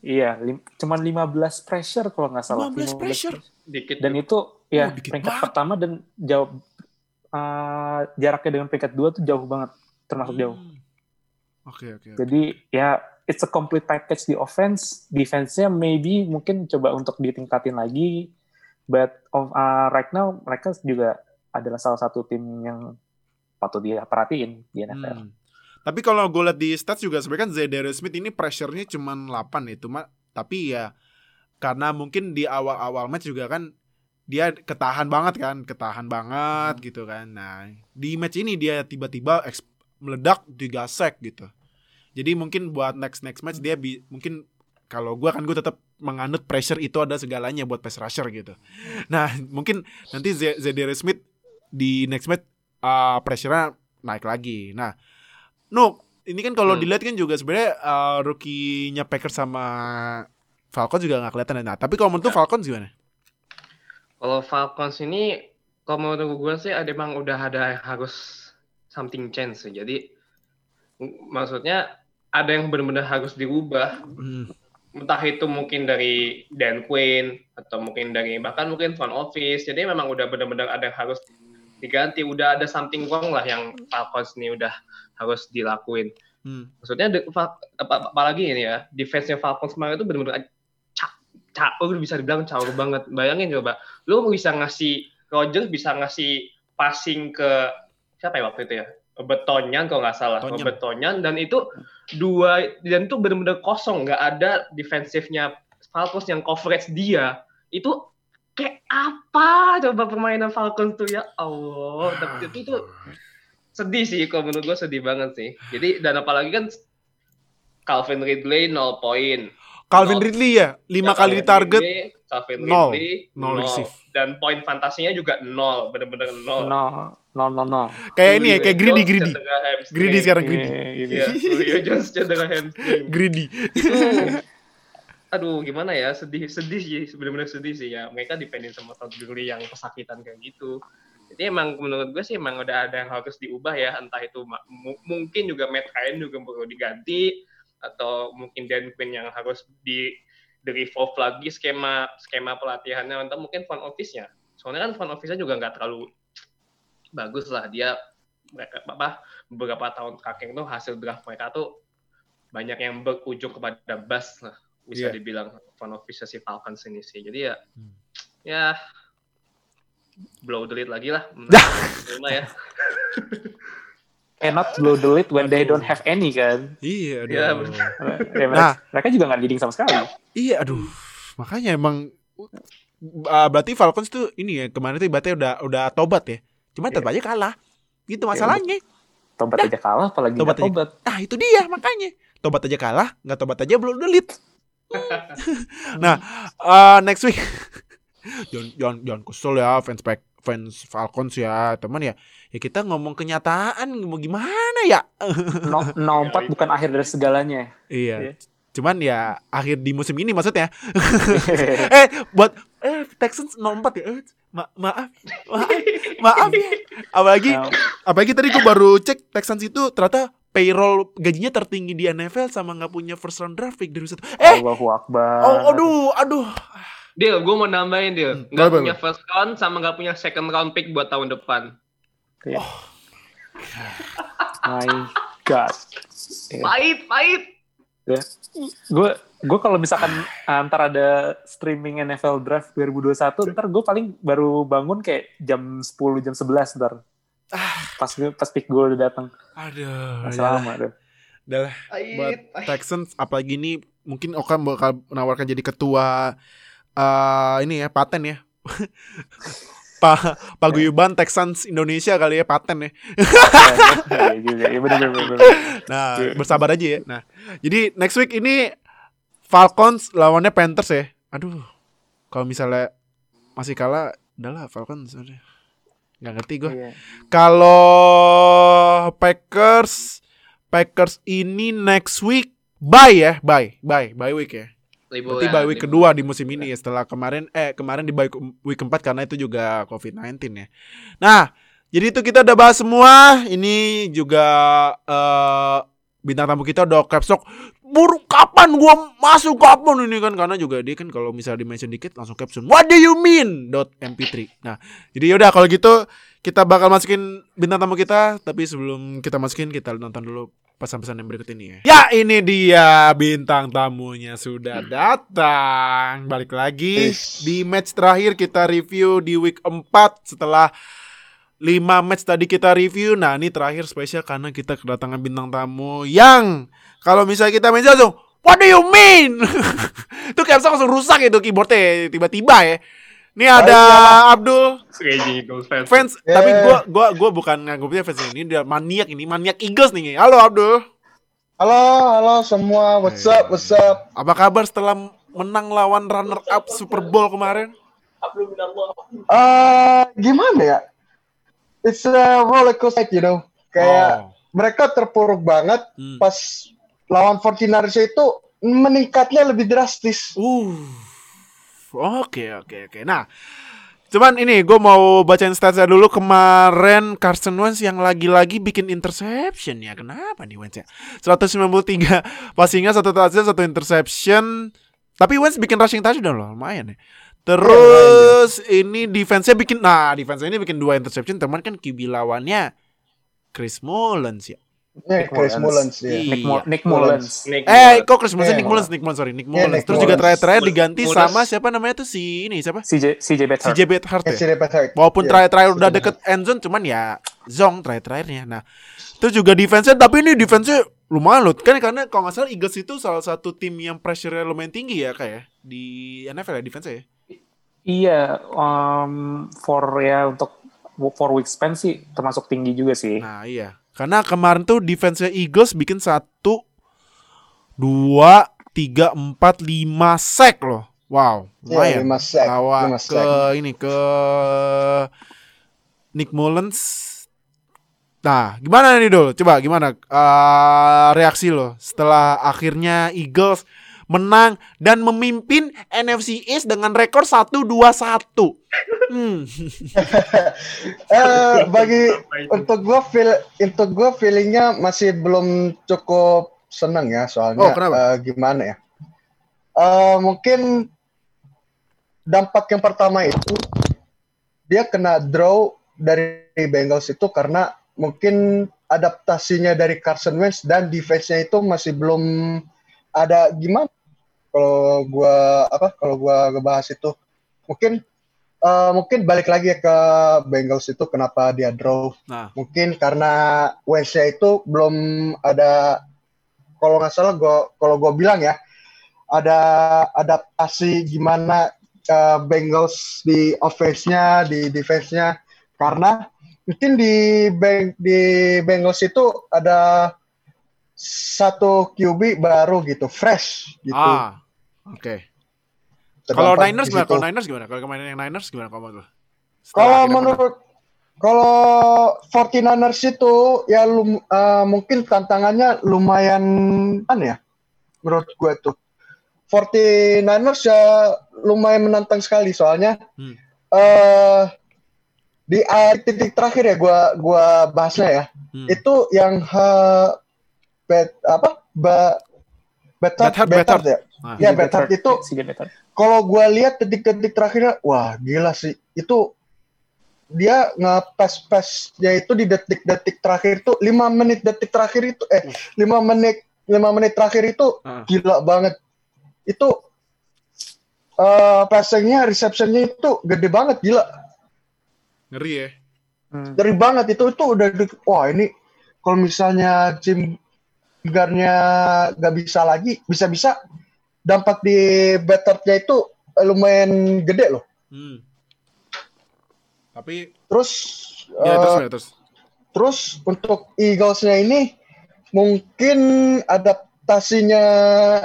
iya lim, cuman 15 pressure kalau nggak salah. 15 pressure? Dikit. Dan itu ya Oh, peringkat banget. pertama dan jauh eh, jaraknya dengan peringkat dua tuh jauh banget, termasuk jauh. Hmm. Oke, oke. oke. Jadi ya it's a complete package di offense, defense-nya maybe mungkin coba untuk ditingkatin lagi. But of, uh, right now mereka juga adalah salah satu tim yang patut dia perhatiin di NFL. Hmm. Tapi kalau gue liat di stats juga sebenarnya kan Zedarius Smith ini pressure-nya cuma 8 itu mah tapi ya karena mungkin di awal-awal match juga kan dia ketahan banget kan, ketahan banget Hmm. gitu kan. Nah, di match ini dia tiba-tiba meledak 3 sack gitu. Jadi mungkin buat next next match dia bi- mungkin kalau gua kan gue tetap menganut pressure itu ada segalanya buat pass rusher gitu. Nah, <laughs> mungkin nanti Z- Zedarius Smith di next match uh, pressure-nya naik lagi. Nah, no, ini kan kalau Hmm. dilihat kan juga sebenarnya uh, rookie-nya Packers sama Falcons juga nggak kelihatan. Nah, tapi kalau menurut lu Falcons gimana? Kalau Falcons ini, kalau menurut gue sih ada emang udah ada harus something change sih. Jadi maksudnya ada yang benar-benar harus dirubah. Hmm. Entah itu mungkin dari Dan Quinn atau mungkin dari bahkan mungkin front office. Jadi memang udah benar-benar ada yang harus diganti. Udah ada something wrong lah yang Falcons ini udah harus dilakuin. Hmm. Maksudnya apalagi ini ya, defense-nya Falcons kemarin itu benar-benar cak, cak, lu bisa dibilang caur banget. Bayangin coba, lu bisa ngasih Rodgers bisa ngasih passing ke siapa ya waktu itu ya? Betonyan kalau nggak salah, Tonyan. Betonyan dan itu dua dan itu benar-benar kosong, nggak ada defensifnya Falcons yang coverage dia itu kayak apa coba permainan Falcons tuh ya Allah, tapi itu tuh sedih sih kalau menurut gue sedih banget sih. Jadi dan apalagi kan Calvin Ridley 0 poin. Calvin Nol. Ridley ya, lima Ya, kali Calvin target, Ridley, Calvin nol. Ridley, Nol receive. Dan poin fantasinya juga nol, bener-bener nol. No, no, no, no. kayak ini ya, kayak Julio greedy greedy, greedy sekarang greedy, Iya, gitu. Iya, Julio Jones cedera hamstring. greedy. <laughs> Aduh gimana ya, sedih sedih sih, bener-bener sedih sih ya. Mereka dependin sama Todd Gurley yang kesakitan kayak gitu. Jadi emang menurut gue sih emang udah ada yang harus diubah ya, entah itu mungkin juga Matt Ryan juga perlu diganti atau mungkin Dan Quinn yang harus di di revolve lagi skema skema pelatihannya atau mungkin front office-nya. Soalnya kan front office-nya juga nggak terlalu bagus lah dia mereka apa beberapa tahun terakhir tuh hasil draft mereka tuh banyak yang berujung kepada bust lah bisa Iya. dibilang front office si Falcons ini sih. Jadi ya Hmm. ya blow the lead lagi lah. <laughs> Terima ya. <laughs> Cannot blow the lead when they don't have any kan. Iya, aduh. Iya, Ya, mereka, Nah. mereka juga nggak leading sama sekali. Iya, aduh. Makanya emang uh, berarti Falcons tuh ini ya kemarin tuh ibaratnya udah udah tobat ya. Cuma tetap aja kalah. Gitu masalahnya. Tobat aja kalah, apalagi Tobat aja. tobat. Nah, itu dia makanya. Tobat aja kalah, nggak tobat aja belum delit. <laughs> nah, uh, next week <laughs> jangan jangan jangan kesel ya fans Pack- fans Falcons ya, teman ya. Ya kita ngomong kenyataan mau gimana ya? <laughs> No, no 4 bukan akhir dari segalanya. Iya. Iya. Cuman ya akhir di musim ini maksudnya. <laughs> eh buat eh Texans 04 ya. Eh, ma maaf. Maaf. Maaf ya. Apalagi Nah, apalagi tadi gue baru cek Texans itu ternyata payroll gajinya tertinggi di NFL sama nggak punya first round draft pick dari satu. Eh, Allahu Akbar. oh, aduh, aduh. Deal, gue mau nambahin deal. Hmm, Nggak boleh, punya first round sama nggak punya second round pick buat tahun depan. My God. Iya. Pahit, pahit. Gue gue kalau misalkan antar ada streaming NFL Draft 2021 ntar gue paling baru bangun kayak jam 10 jam 11 ntar pas pas pick gue udah datang Aduh. masih ya. lama deh Udah lah. buat. Texans apalagi ini mungkin Oka bakal menawarkan jadi ketua eh ini ya paten ya. <laughs> Pak <laughs> Paguyuban Texans Indonesia kali ya paten ya. <laughs> Nah, bersabar aja ya. Nah, jadi next week ini Falcons lawannya Panthers ya. Aduh. Kalau misalnya masih kalah, udahlah Falcons udah. Nggak ngerti gue. Iya. Kalau Packers Packers ini next week bye ya, bye, bye, bye week ya. Liburan, Berarti bye week kedua di musim ini ya setelah kemarin eh kemarin di bye week keempat karena itu juga COVID-19 ya. Nah, jadi itu kita udah bahas semua. Ini juga eh bintang tamu kita udah caps lock. Buru kapan gua masuk kapan ini kan karena juga dia kan kalau misalnya di mention dikit langsung caption what do you mean dot mp3 nah jadi yaudah kalau gitu kita bakal masukin bintang tamu kita tapi sebelum kita masukin kita nonton dulu pesan-pesan yang berikut ini ya. Ya ini dia bintang tamunya sudah datang. Balik lagi di match terakhir kita review di week 4 setelah 5 match tadi kita review. Nah ini terakhir spesial karena kita kedatangan bintang tamu Yang Kalau misalnya kita main langsung What do you mean? <laughs> Itu kayak langsung rusak itu keyboardnya. Tiba-tiba ya Ini ada Abdul Raging Eagles fans. fans Yeah. Tapi gua gua gua bukan nganggapnya fans ini Dia maniak ini Maniak Eagles nih Halo Abdul Halo, halo semua. What's up? What's up? Apa kabar setelah menang lawan runner up Super Bowl kemarin? Eh, gimana ya? It's a roller coaster, you know. Kayak Oh. mereka terpuruk banget Hmm. pas lawan 49ers itu meningkatnya lebih drastis. Uh, oke oke oke. Nah, cuman ini gue mau bacain statsnya dulu kemarin Carson Wentz yang lagi-lagi bikin interception ya. Kenapa nih Wentz ya? 193 passingnya satu touchdown satu interception. Tapi Wentz bikin rushing touchdown loh, lumayan ya. Terus ini defense-nya bikin nah defense ini bikin dua interception teman kan QB lawannya Chris Mullins ya. Ya, Nick Chris Mullins. Mullins ya. Nick, Iya. Mo- Nick Mullins. Mullins. Nick Eh, Mullins. kok Chris Mullins, Iya, Nick Mullins, Nick Mullins, sorry, Nick Mullins. Nick Terus juga Mullins. terakhir-terakhir Mullins. diganti Mullins. sama siapa namanya tuh si ini siapa? CJ CJ Beathard. Si JB Hart Eh, ya. si Rebecca Hart. Walaupun Iya, terakhir-terakhir udah deket end zone, cuman ya zong terakhir-terakhirnya. Nah, terus juga defense-nya, tapi ini defense-nya lumayan loh. Kan karena kalau nggak salah Eagles itu salah satu tim yang pressure-nya lumayan tinggi ya kayak di NFL ya defense ya. Iya, um, for ya untuk for week span sih termasuk tinggi juga sih. Nah iya, karena kemarin tuh defense Eagles bikin satu, dua, tiga, empat, lima sack loh. Wow, Iya, lumayan. lima sack, lima ke ini ke Nick Mullins. Nah, gimana nih Dul? Coba gimana eh, reaksi lo setelah akhirnya Eagles menang dan memimpin NFC East dengan rekor 1-2-1. Hmm. <laughs> Eh, bagi untuk gue feel untuk gue feelingnya masih belum cukup seneng ya soalnya Oh, kenapa? eh, gimana ya Eh, mungkin dampak yang pertama itu dia kena draw dari Bengals itu karena mungkin adaptasinya dari Carson Wentz dan defense-nya itu masih belum ada gimana kalau gua apa kalau gua ngebahas itu mungkin eh, mungkin balik lagi ke Bengals itu kenapa dia draw. Nah, mungkin karena Wentz-nya itu belum ada kalau nggak salah gua kalau gua bilang ya ada adaptasi gimana eh, Bengals di offense-nya di defense-nya. Karena mungkin di Beng di Bengals itu ada satu QB baru gitu fresh gitu. Ah, oke. Kalau Terdapat Niners gimana? Kalau Niners gimana? Kalau kemarin yang Niners gimana kalau menurut lo? Setelah Kalau menurut kalau 49ers itu ya lum, eh, mungkin tantangannya lumayan kan ya menurut gue tuh 49ers ya lumayan menantang sekali soalnya Hmm. eh di akhir titik terakhir ya gua gua bahasnya ya Hmm. itu yang ha, bet apa ba, Bethard, Bethard, Bethard Bethard. ya Ah. ya Bethard itu kalau gue lihat detik-detik terakhirnya, wah gila sih. Itu dia nge-pass-passnya itu di detik-detik terakhir itu 5 menit detik terakhir itu eh 5 menit 5 menit terakhir itu Ah. gila banget. Itu eh passingnya, receptionnya itu gede banget gila. Ngeri ya. Hmm. Dari banget itu itu udah di- wah ini kalau misalnya Jim Garnya nggak bisa lagi, bisa-bisa dampak di betternya itu lumayan gede loh. Hmm. Tapi Terus ya terus gimana, terus. terus untuk Eagles-nya ini mungkin adaptasinya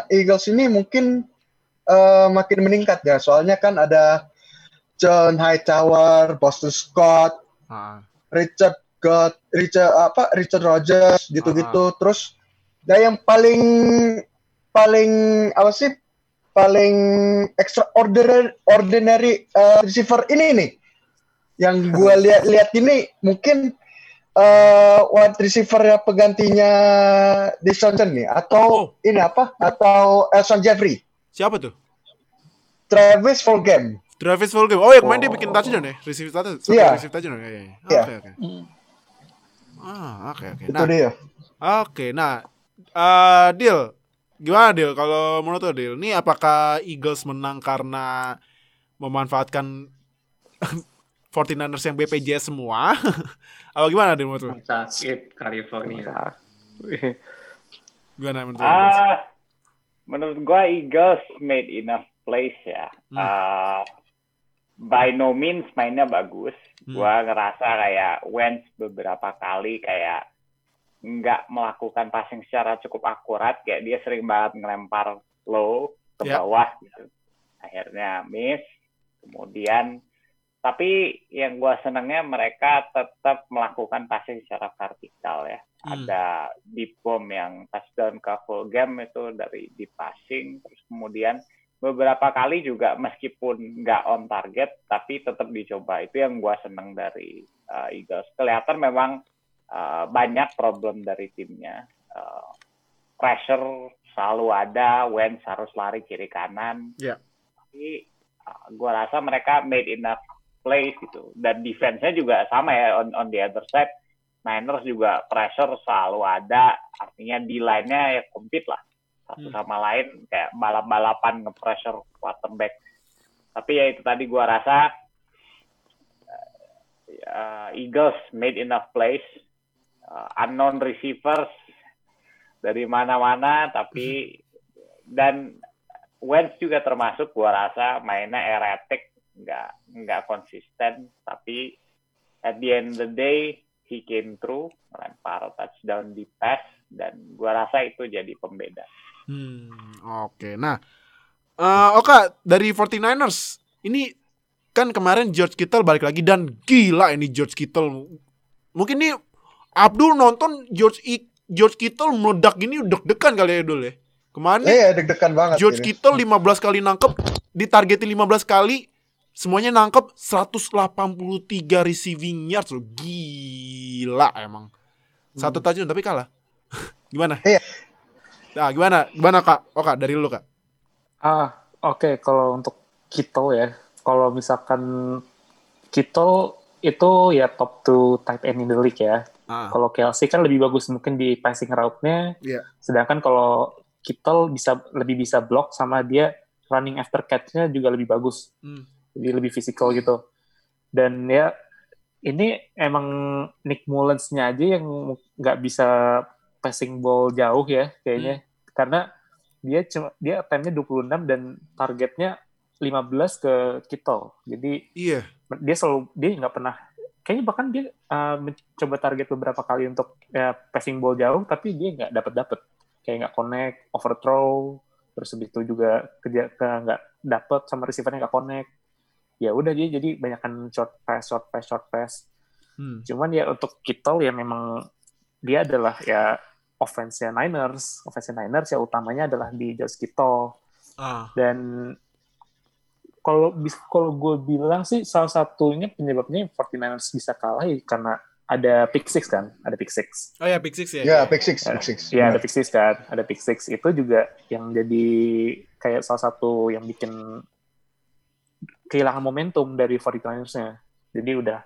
Eagles ini mungkin eh, makin meningkat ya. Soalnya kan ada John Hightower, Boston Scott, Ah. Richard God, Richard apa Richard Rogers gitu-gitu. Terus ya yang paling paling apa sih paling extraordinary ordinary uh, receiver ini nih yang gue <laughs> lihat-lihat ini mungkin uh, wide receiver ya penggantinya Johnson nih atau Oh. ini apa atau Elson Jeffrey Siapa tuh? Travis Fulgham Travis Fulgham. Oh, yang kemarin dia Oh. bikin touchdown ya? Receive touchdown. Iya. Receive touchdown ya. Iya, iya. Iya. Oke, oke. Ah, oke, oke. itu Nah, dia Oke, nah, eh deal, gimana deal? Kalau menurut lo deal, ini apakah Eagles menang karena memanfaatkan <laughs> 49ers yang BPJS semua? <laughs> Atau gimana deal menurut lo? sakit California. <laughs> Gimana menurut lo? Eagles? Ah, menurut gua Eagles made enough plays ya. Hmm. Ah, by no means mainnya bagus. Hmm. Gua ngerasa kayak Wentz beberapa kali kayak nggak melakukan passing secara cukup akurat. Kayak dia sering banget ngelempar low ke Ya. bawah gitu. Akhirnya miss. Kemudian tapi yang gua senangnya mereka tetap melakukan passing secara vertikal ya Hmm. ada deep bomb yang touchdown ke full game itu dari deep passing terus kemudian beberapa kali juga meskipun nggak on target tapi tetap dicoba itu yang gua seneng dari uh, Eagles kelihatan memang uh, banyak problem dari timnya Uh, pressure selalu ada Wentz harus lari kiri kanan Iya. tapi uh, gua rasa mereka made enough plays gitu dan defense-nya juga sama ya on on the other side Niners juga pressure selalu ada, artinya di line-nya ya compete lah satu Hmm. sama lain kayak balap-balapan nge-pressure quarterback. Tapi ya itu tadi gua rasa uh, Eagles made enough plays, uh, unknown receivers dari mana-mana, tapi dan Wentz juga termasuk gua rasa mainnya erratic, nggak nggak konsisten, tapi at the end of the day he came through, melempar touchdown di pass, dan gua rasa itu jadi pembeda. Hmm, oke. Nah, eh oke dari 49ers ini kan kemarin George Kittle balik lagi dan gila ini George Kittle. Mungkin nih Abdul nonton George I- George Kittle meledak gini deg-degan kali ya Dul ya. Kemarin nih Iya, deg-degan banget. George ini. Kittle 15 kali nangkep, ditargetin 15 kali, semuanya nangkep 183 receiving yards loh. Gila emang. Satu touchdown tapi kalah. <laughs> gimana? Iya. Nah, gimana? Gimana Kak? Oh Kak, dari lu Kak. Ah, oke. Kalau untuk Kittle ya, kalau misalkan Kittle itu ya top 2 tight end in the league ya. Ah. Kalau Kelsey kan lebih bagus mungkin di passing route-nya. Iya. Sedangkan kalau Kittle bisa lebih bisa block sama dia running after catch-nya juga lebih bagus. Hmm. Jadi lebih fisikal gitu. Dan ya ini emang Nick Mullens-nya aja yang nggak bisa passing ball jauh ya kayaknya. Karena dia cuma dia attempt-nya 26 dan targetnya 15 ke Kittle. Jadi Iya. dia selalu dia nggak pernah kayaknya bahkan dia uh, mencoba target beberapa kali untuk ya, passing ball jauh tapi dia nggak dapat dapat kayak nggak connect overthrow terus habis itu juga kerja ke nggak dapet sama receivernya nggak connect. Ya udah dia jadi banyakkan short pass short pass short pass. Hmm. cuman ya untuk Kittle ya memang dia adalah ya offense Niners. Offense Niners ya utamanya adalah di Josh Kittle. Ah. dan kalau bis- kalau gue bilang sih salah satunya penyebabnya 49ers bisa kalah ya karena ada pick six kan, ada pick six. Oh ya, pick six ya. Ya, pick six, pick six. Iya ada Benar. pick six kan, ada pick six itu juga yang jadi kayak salah satu yang bikin kehilangan momentum dari 49ers-nya. Jadi udah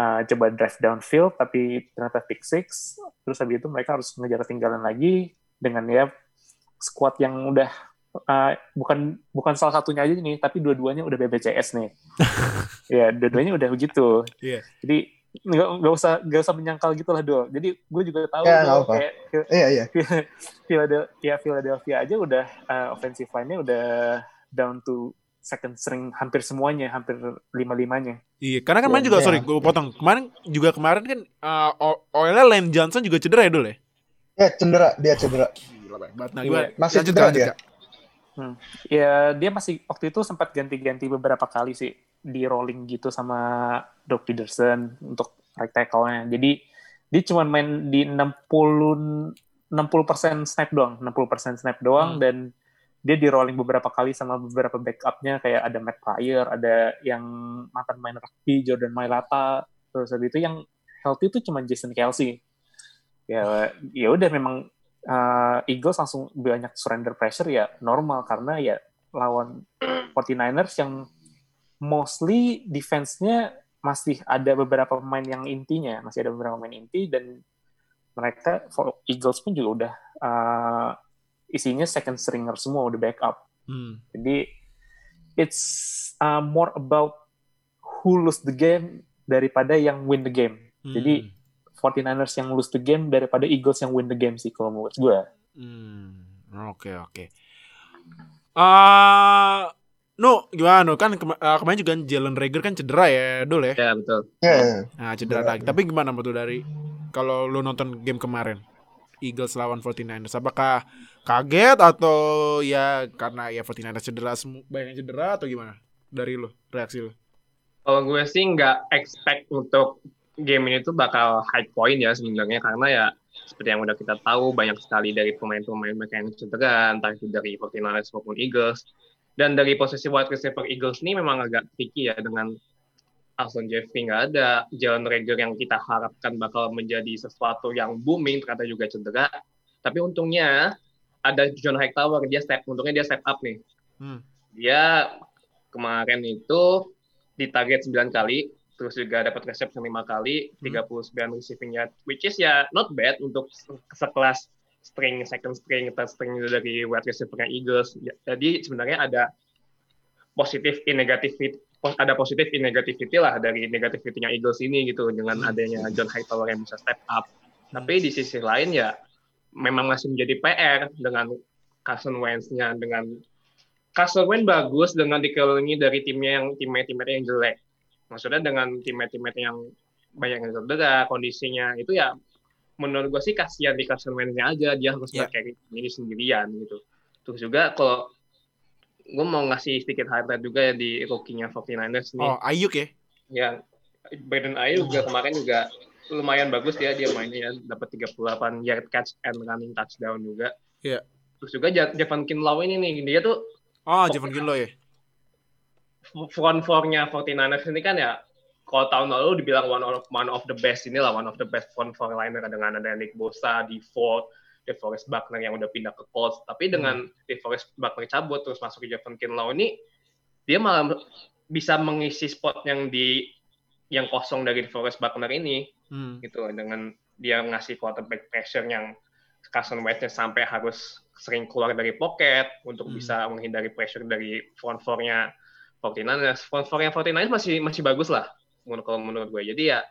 uh, coba drive downfield tapi ternyata pick six, terus habis itu mereka harus ngejar ketinggalan lagi dengan ya squad yang udah uh, bukan bukan salah satunya aja nih, tapi dua-duanya udah BBCS nih. <laughs> ya, dua-duanya udah begitu. Iya. Jadi nggak nggak usah nggak usah menyangkal gitu lah. Jadi gue juga tahu Ya, nggak apa. kayak Iya, iya. <laughs> Philadelphia Philadelphia aja udah uh, offensive line-nya udah down to second string hampir semuanya, hampir lima-limanya. Iya, karena kan kemarin Iya, juga iya. sorry, gue potong. Kemarin juga kemarin kan uh, O- Oilnya Lane Johnson juga cedera ya dulu ya. Ya, cedera, dia cedera. Gila banget. Nah, Iya. gimana? Masih Lanjut, cedera lanjut, dia. Kak. Ya dia masih waktu itu sempat ganti-ganti beberapa kali sih di rolling gitu sama Doug Peterson untuk right tackle-nya. Jadi dia cuma main di 60 60% snap doang, 60% snap doang Hmm. dan dia di rolling beberapa kali sama beberapa backup-nya kayak ada Matt Pryor, ada yang mantan main rugby Jordan Mailata, terus habis itu yang healthy itu cuma Jason Kelsey. Ya ya udah memang uh, Eagles langsung banyak surrender pressure ya normal karena ya lawan 49ers yang mostly defense-nya masih ada beberapa pemain yang intinya, masih ada beberapa pemain inti dan mereka for Eagles pun juga udah uh, isinya second stringer semua udah backup. Hmm. Jadi it's uh, more about who lose the game daripada yang win the game. Hmm. Jadi 49ers yang lose the game daripada Eagles yang win the game sih kalau menurut gue. Hmm, oke oke. Ah, no, gimana no? Kan kema- ah, kemarin juga Jalen Rager kan cedera ya, dul ya. Ya betul. Ya, ya. Nah, cedera Cedera. lagi. Tapi gimana menurut lu dari kalau lu nonton game kemarin Eagles lawan 49ers apakah kaget atau ya karena ya 49ers cedera semua banyak yang cedera atau gimana? Dari lu, reaksi lu. Kalau gue sih nggak expect untuk game ini tuh bakal high point ya sebenarnya. Karena ya seperti yang udah kita tahu banyak sekali dari pemain-pemain mereka yang cedera entah itu dari 49ers maupun Eagles. Dan dari posisi wide receiver Eagles ini memang agak tricky ya dengan Alshon Jeffrey nggak ada. Jalen Rager yang kita harapkan bakal menjadi sesuatu yang booming ternyata juga cedera. Tapi untungnya ada John Hightower dia step untungnya dia step up nih. Hmm. dia kemarin itu di target 9 kali terus juga dapat reception lima kali, Hmm. 39 receiving yard, which is ya not bad untuk sekelas string, second string, third string dari wide receiver Eagles. Ya, Jadi sebenarnya ada positif in negativity ada positif in negativity lah dari negativity-nya Eagles ini gitu dengan adanya John Hightower yang bisa step up. Tapi di sisi lain ya memang masih menjadi PR dengan Carson Wentz-nya dengan Carson Wentz bagus dengan dikelilingi dari timnya yang teammate-teammate yang jelek. Maksudnya dengan teammate-teammate yang banyak yang cedera, kondisinya itu ya menurut gue sih kasihan di Wentz-nya aja dia harus Ya. yeah. ini sendirian gitu. Terus juga kalau gue mau ngasih sedikit highlight juga ya di rookie-nya 49ers nih Oh, Ayuk ya. yang Brandon Ayuk juga kemarin juga lumayan bagus dia dia mainnya dapat 38 yard catch and running touchdown juga. Iya. Terus juga Ja- Javon Kinlaw ini nih dia tuh Oh, Javon Kinlaw ya. Front four-nya 49ers ini kan ya kalau tahun lalu dibilang one of one of the best inilah one of the best front four liner dengan ada Nick Bosa, DeFord, DeForest Buckner yang udah pindah ke Colts. Tapi dengan DeForest Buckner cabut terus masuk ke Javon Kinlaw ini dia malah bisa mengisi spot yang di yang kosong dari DeForest Buckner ini Hmm. gitu dengan dia ngasih quarterback pressure yang Carson Wentz sampai harus sering keluar dari pocket untuk Hmm. bisa menghindari pressure dari front four-nya 49ers. Front four-nya 49ers masih masih bagus lah menurut kalau menurut gue. Jadi ya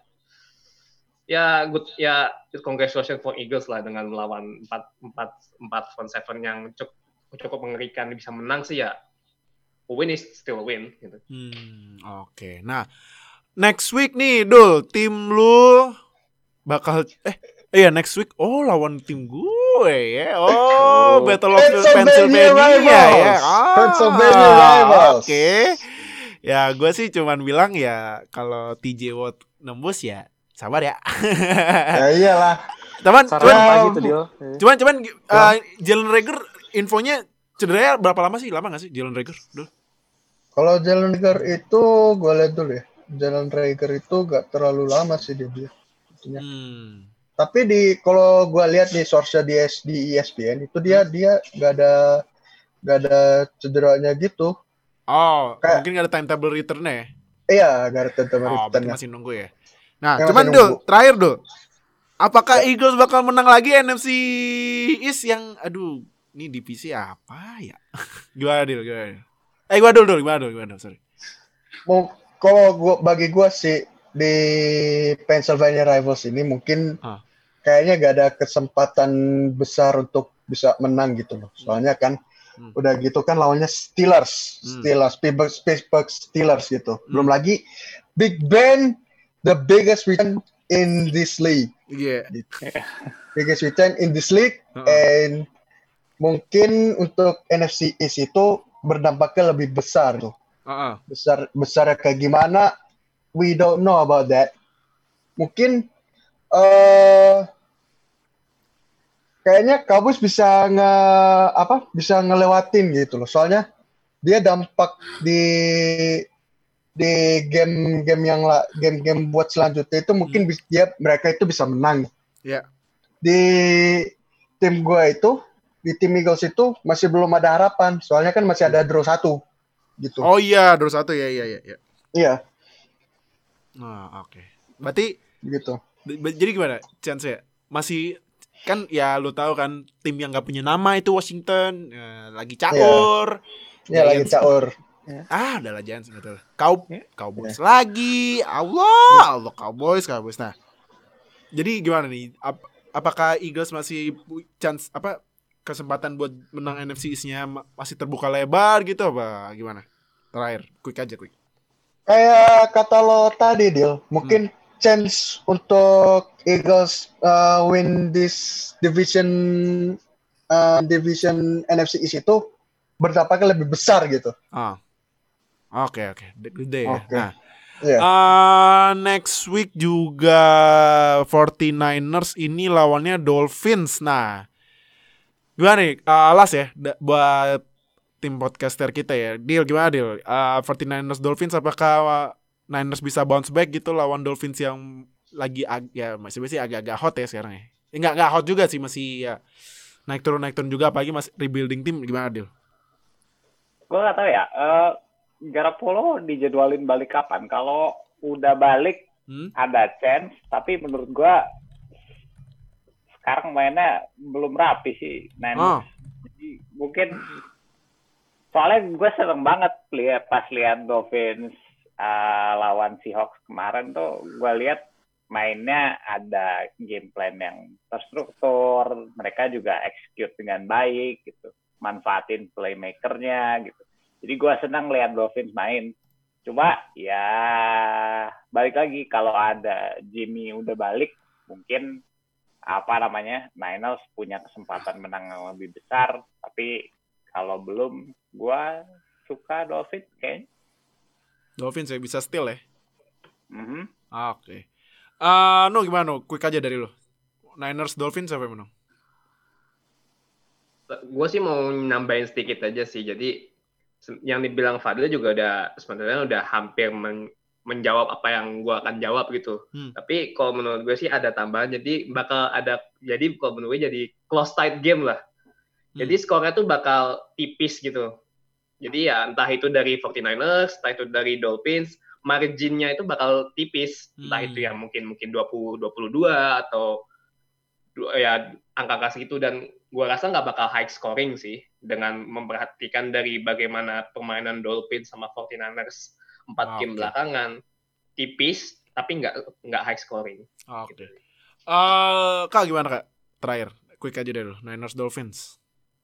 ya good ya congratulations for Eagles lah dengan melawan 4 4 4 front seven yang cukup cukup mengerikan bisa menang sih ya a win is still a win gitu. Hmm, oke. Nah, next week nih, Dul, tim lu bakal eh iya next week oh lawan tim gue ya. Oh, Battle of Pennsylvania Pennsylvania, ya. Ah, Pennsylvania Rivals. Oke. Ya, gue sih cuman bilang ya kalau TJ Watt nembus ya sabar ya. <laughs> Ya iyalah. Cuman Saran cuman pagi tuh dia. cuman cuman uh, Jalen Rager infonya cederanya berapa lama sih? Lama gak sih Jalen Rager? Dul? Kalau Jalen Rager itu gue lihat dulu ya. Jalen Rager itu gak terlalu lama sih dia. dia. Hmm. Tapi di kalau gue lihat di source di, S- di ESPN itu dia dia gak ada gak ada cederanya gitu. Oh, Kayak- mungkin gak ada timetable return-nya ya? Iya, gak ada tentang Oh, return-nya. masih nunggu ya. Nah, Ya, cuman masih Dul, nunggu. Ya. terakhir Dul. Apakah Eagles bakal menang lagi NFC East yang aduh, ini divisi apa ya? <laughs> gimana Dul, gimana Dul? Eh, gimana Dul, Dul, gimana Dul, gimana Dul, sorry. Mau kalau gua bagi gua sih di Pennsylvania Rivals ini mungkin Ah. kayaknya gak ada kesempatan besar untuk bisa menang gitu loh. Soalnya kan Hmm. udah gitu kan lawannya Steelers, Hmm. Steelers, Pittsburgh, Pittsburgh Steelers gitu. Belum lagi Big Ben, the biggest return in this league, Iya. biggest return in this league, Heeh. and mungkin untuk NFC East itu berdampaknya lebih besar tuh. Heeh. besar besar kayak gimana we don't know about that. Mungkin eh kayaknya Cowboys bisa nge apa bisa ngelewatin gitu loh. Soalnya dia dampak di di game-game yang game-game buat selanjutnya itu mungkin bis- dia mereka itu bisa menang. Iya. di tim gue itu di tim Eagles itu masih belum ada harapan. Soalnya kan masih ada draw satu gitu. Oh iya, dua satu. Ya, iya, iya, iya. iya Nah, oke. Berarti gitu Jadi gimana chance ya? Masih kan ya lu tahu kan tim yang nggak punya nama itu Washington eh, lagi caur. Ya lagi Giants- caur. Ah, adalah Giants betul. Cow Ya. Cowboys lagi. Allah, Allah Cowboys, Cowboys. Nah. Jadi gimana nih? Ap- apakah Eagles masih chance apa kesempatan buat menang NFC East-nya ma- masih terbuka lebar gitu apa gimana? Terakhir, quick aja quick. Kayak kata lo tadi, Dil, mungkin chance untuk Eagles uh, win this division uh, division NFC East itu berdampaknya lebih besar gitu. Ah. Oke, oke. Gede ya. Oke. Nah, Iya. Uh, next week juga 49ers ini lawannya Dolphins. Nah, gimana nih? Uh, alas ya buat tim podcaster kita ya. Deal gimana deal? Uh, 49ers Dolphins apakah Niners bisa bounce back gitu lawan Dolphins yang lagi ag ya masih masih agak-agak hot ya sekarang ya. Eh, Enggak enggak hot juga sih masih ya naik turun naik turun juga apalagi masih rebuilding tim gimana deal? Gue nggak tahu ya. eh Garapolo dijadwalin balik kapan? Kalau udah balik Hmm? ada chance, tapi menurut gua sekarang mainnya belum rapi sih Oh. Niners. Jadi mungkin soalnya gue seneng banget lihat pas lihat Dolphins uh, lawan Seahawks kemarin tuh gue lihat mainnya ada game plan yang terstruktur, mereka juga execute dengan baik gitu, manfaatin playmakernya gitu. Jadi gue senang lihat Dolphins main. Cuma ya balik lagi kalau ada Jimmy udah balik, mungkin apa namanya Niners punya kesempatan menang yang lebih besar. Tapi kalau belum, gue suka Dolphins kayaknya. Dolphins ya bisa steal ya. Mhm. Oke. Ah, no gimana? No? Quick aja dari lo. Niners Dolphins siapa yang menang? gue sih mau nambahin sedikit aja sih. Jadi yang dibilang Fadil juga udah sebenarnya udah hampir men- menjawab apa yang gue akan jawab gitu. Hmm. Tapi kalau menurut gue sih ada tambahan. Jadi bakal ada jadi kalau menurut gue jadi close tight game lah. Jadi skornya tuh bakal tipis gitu. Jadi ya entah itu dari 49ers, entah itu dari Dolphins, marginnya itu bakal tipis. Entah Hmm. itu yang mungkin mungkin 20 22 atau ya angka-angka segitu dan gua rasa nggak bakal high scoring sih dengan memperhatikan dari bagaimana permainan Dolphins sama 49ers empat Ah, game oke. belakangan tipis tapi nggak nggak high scoring. Oke. Eh, Kak gimana Kak? Terakhir, quick aja deh lo. Niners Dolphins.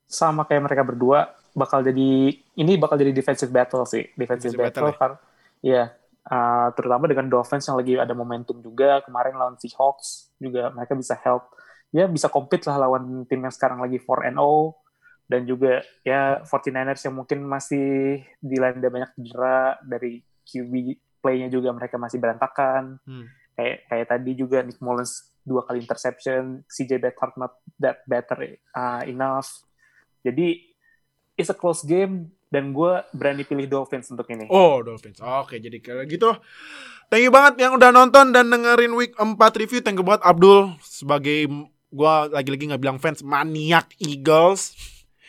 Sama kayak mereka berdua bakal jadi ini bakal jadi defensive battle sih. Defensive, Defensive battle, battle kan ya uh, terutama dengan Dolphins yang lagi ada momentum juga. Kemarin lawan Seahawks juga mereka bisa help. Ya bisa compete lah lawan tim yang sekarang lagi 4 and 0 dan juga ya 49ers yang mungkin masih dilanda banyak cedera dari QB play-nya juga mereka masih berantakan. Hmm. kayak kayak tadi juga Nick Mullins dua kali interception, CJ Beathard not that better uh, enough. Jadi it's a close game dan gue berani pilih Dolphins untuk ini. Oh, Dolphins. Oke, jadi kayak gitu. Thank you banget yang udah nonton dan dengerin week 4 review. Thank you banget Abdul sebagai gua lagi-lagi nggak bilang fans maniak Eagles.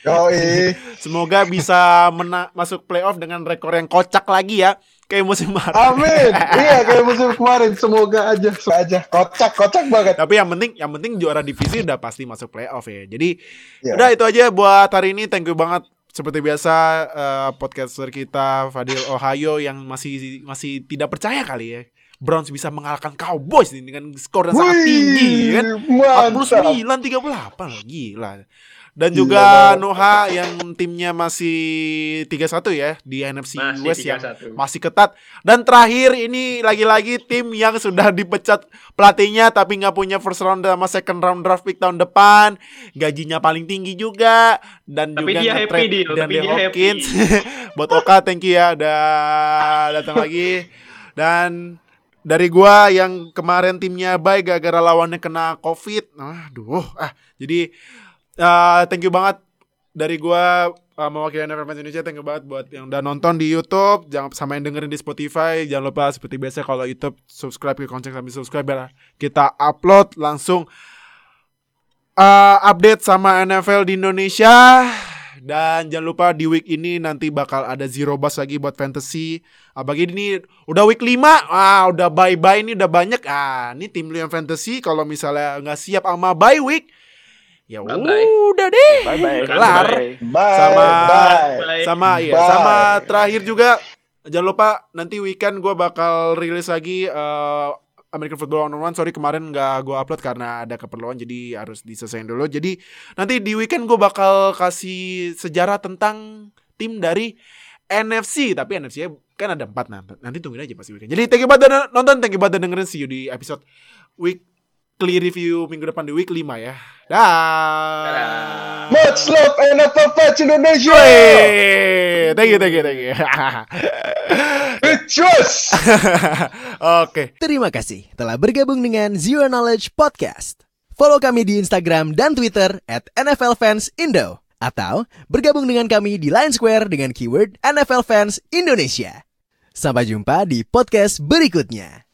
Yoi. <laughs> Semoga bisa mena- masuk playoff dengan rekor yang kocak lagi ya. Kayak musim lalu. Amin. <laughs> iya kayak musim kemarin. Semoga aja, semoga aja. Kocak, kocak banget. Tapi yang penting yang penting juara divisi udah pasti masuk playoff ya. Jadi Ya. udah itu aja buat hari ini. Thank you banget seperti biasa eh, podcaster kita Fadil Ohio yang masih masih tidak percaya kali ya. Browns bisa mengalahkan Cowboys nih dengan skor yang sangat tinggi kan. mantap. 49 38 loh, gila. Dan Gila juga banget. Noha yang timnya masih 31 ya di NFC Masih West yang 3-1. masih ketat. Dan terakhir ini lagi-lagi tim yang sudah dipecat pelatihnya tapi nggak punya first round sama second round draft pick tahun depan, gajinya paling tinggi juga dan Tapi juga dia happy, nge-trade Dio. Tapi dia happy. Hopkins. <laughs> Buat Oka thank you ya udah datang lagi. Dan dari gua yang kemarin timnya baik gara-gara lawannya kena covid. Aduh ah jadi uh, thank you banget dari gua uh, mewakili Fans Indonesia. Thank you banget buat yang udah nonton di YouTube. Jangan sama yang dengerin di Spotify. Jangan lupa seperti biasa kalau YouTube subscribe ke konten sambil subscribe biar kita upload langsung uh, update sama NFL di Indonesia dan jangan lupa di week ini nanti bakal ada zero bus lagi buat fantasy. Apalagi ini udah week 5, ah udah bye-bye ini udah banyak. Ah, ini tim lu yang fantasy kalau misalnya nggak siap sama bye week ya Bye-bye. udah deh. Bye bye. Kelar. Bye. Sama- bye. Bye. Sama iya, Bye. sama terakhir juga jangan lupa nanti weekend gue bakal rilis lagi eh, American Football One on One. Sorry kemarin nggak gue upload karena ada keperluan jadi harus diselesain dulu. Jadi nanti di weekend gue bakal kasih sejarah tentang tim dari NFC tapi NFC -nya kan ada empat nanti nanti tungguin aja pasti weekend. Jadi thank you banget nonton, thank you banget dengerin see you di episode week clear review minggu depan di week 5 ya. Dah. Much love NFL fans Indonesia. Thank you, thank you, thank you. <laughs> Cheers. <laughs> Oke. Terima kasih telah bergabung dengan Zero Knowledge Podcast. Follow kami di Instagram dan Twitter at NFL Fans Indo. Atau bergabung dengan kami di Line Square dengan keyword NFL Fans Indonesia. Sampai jumpa di podcast berikutnya.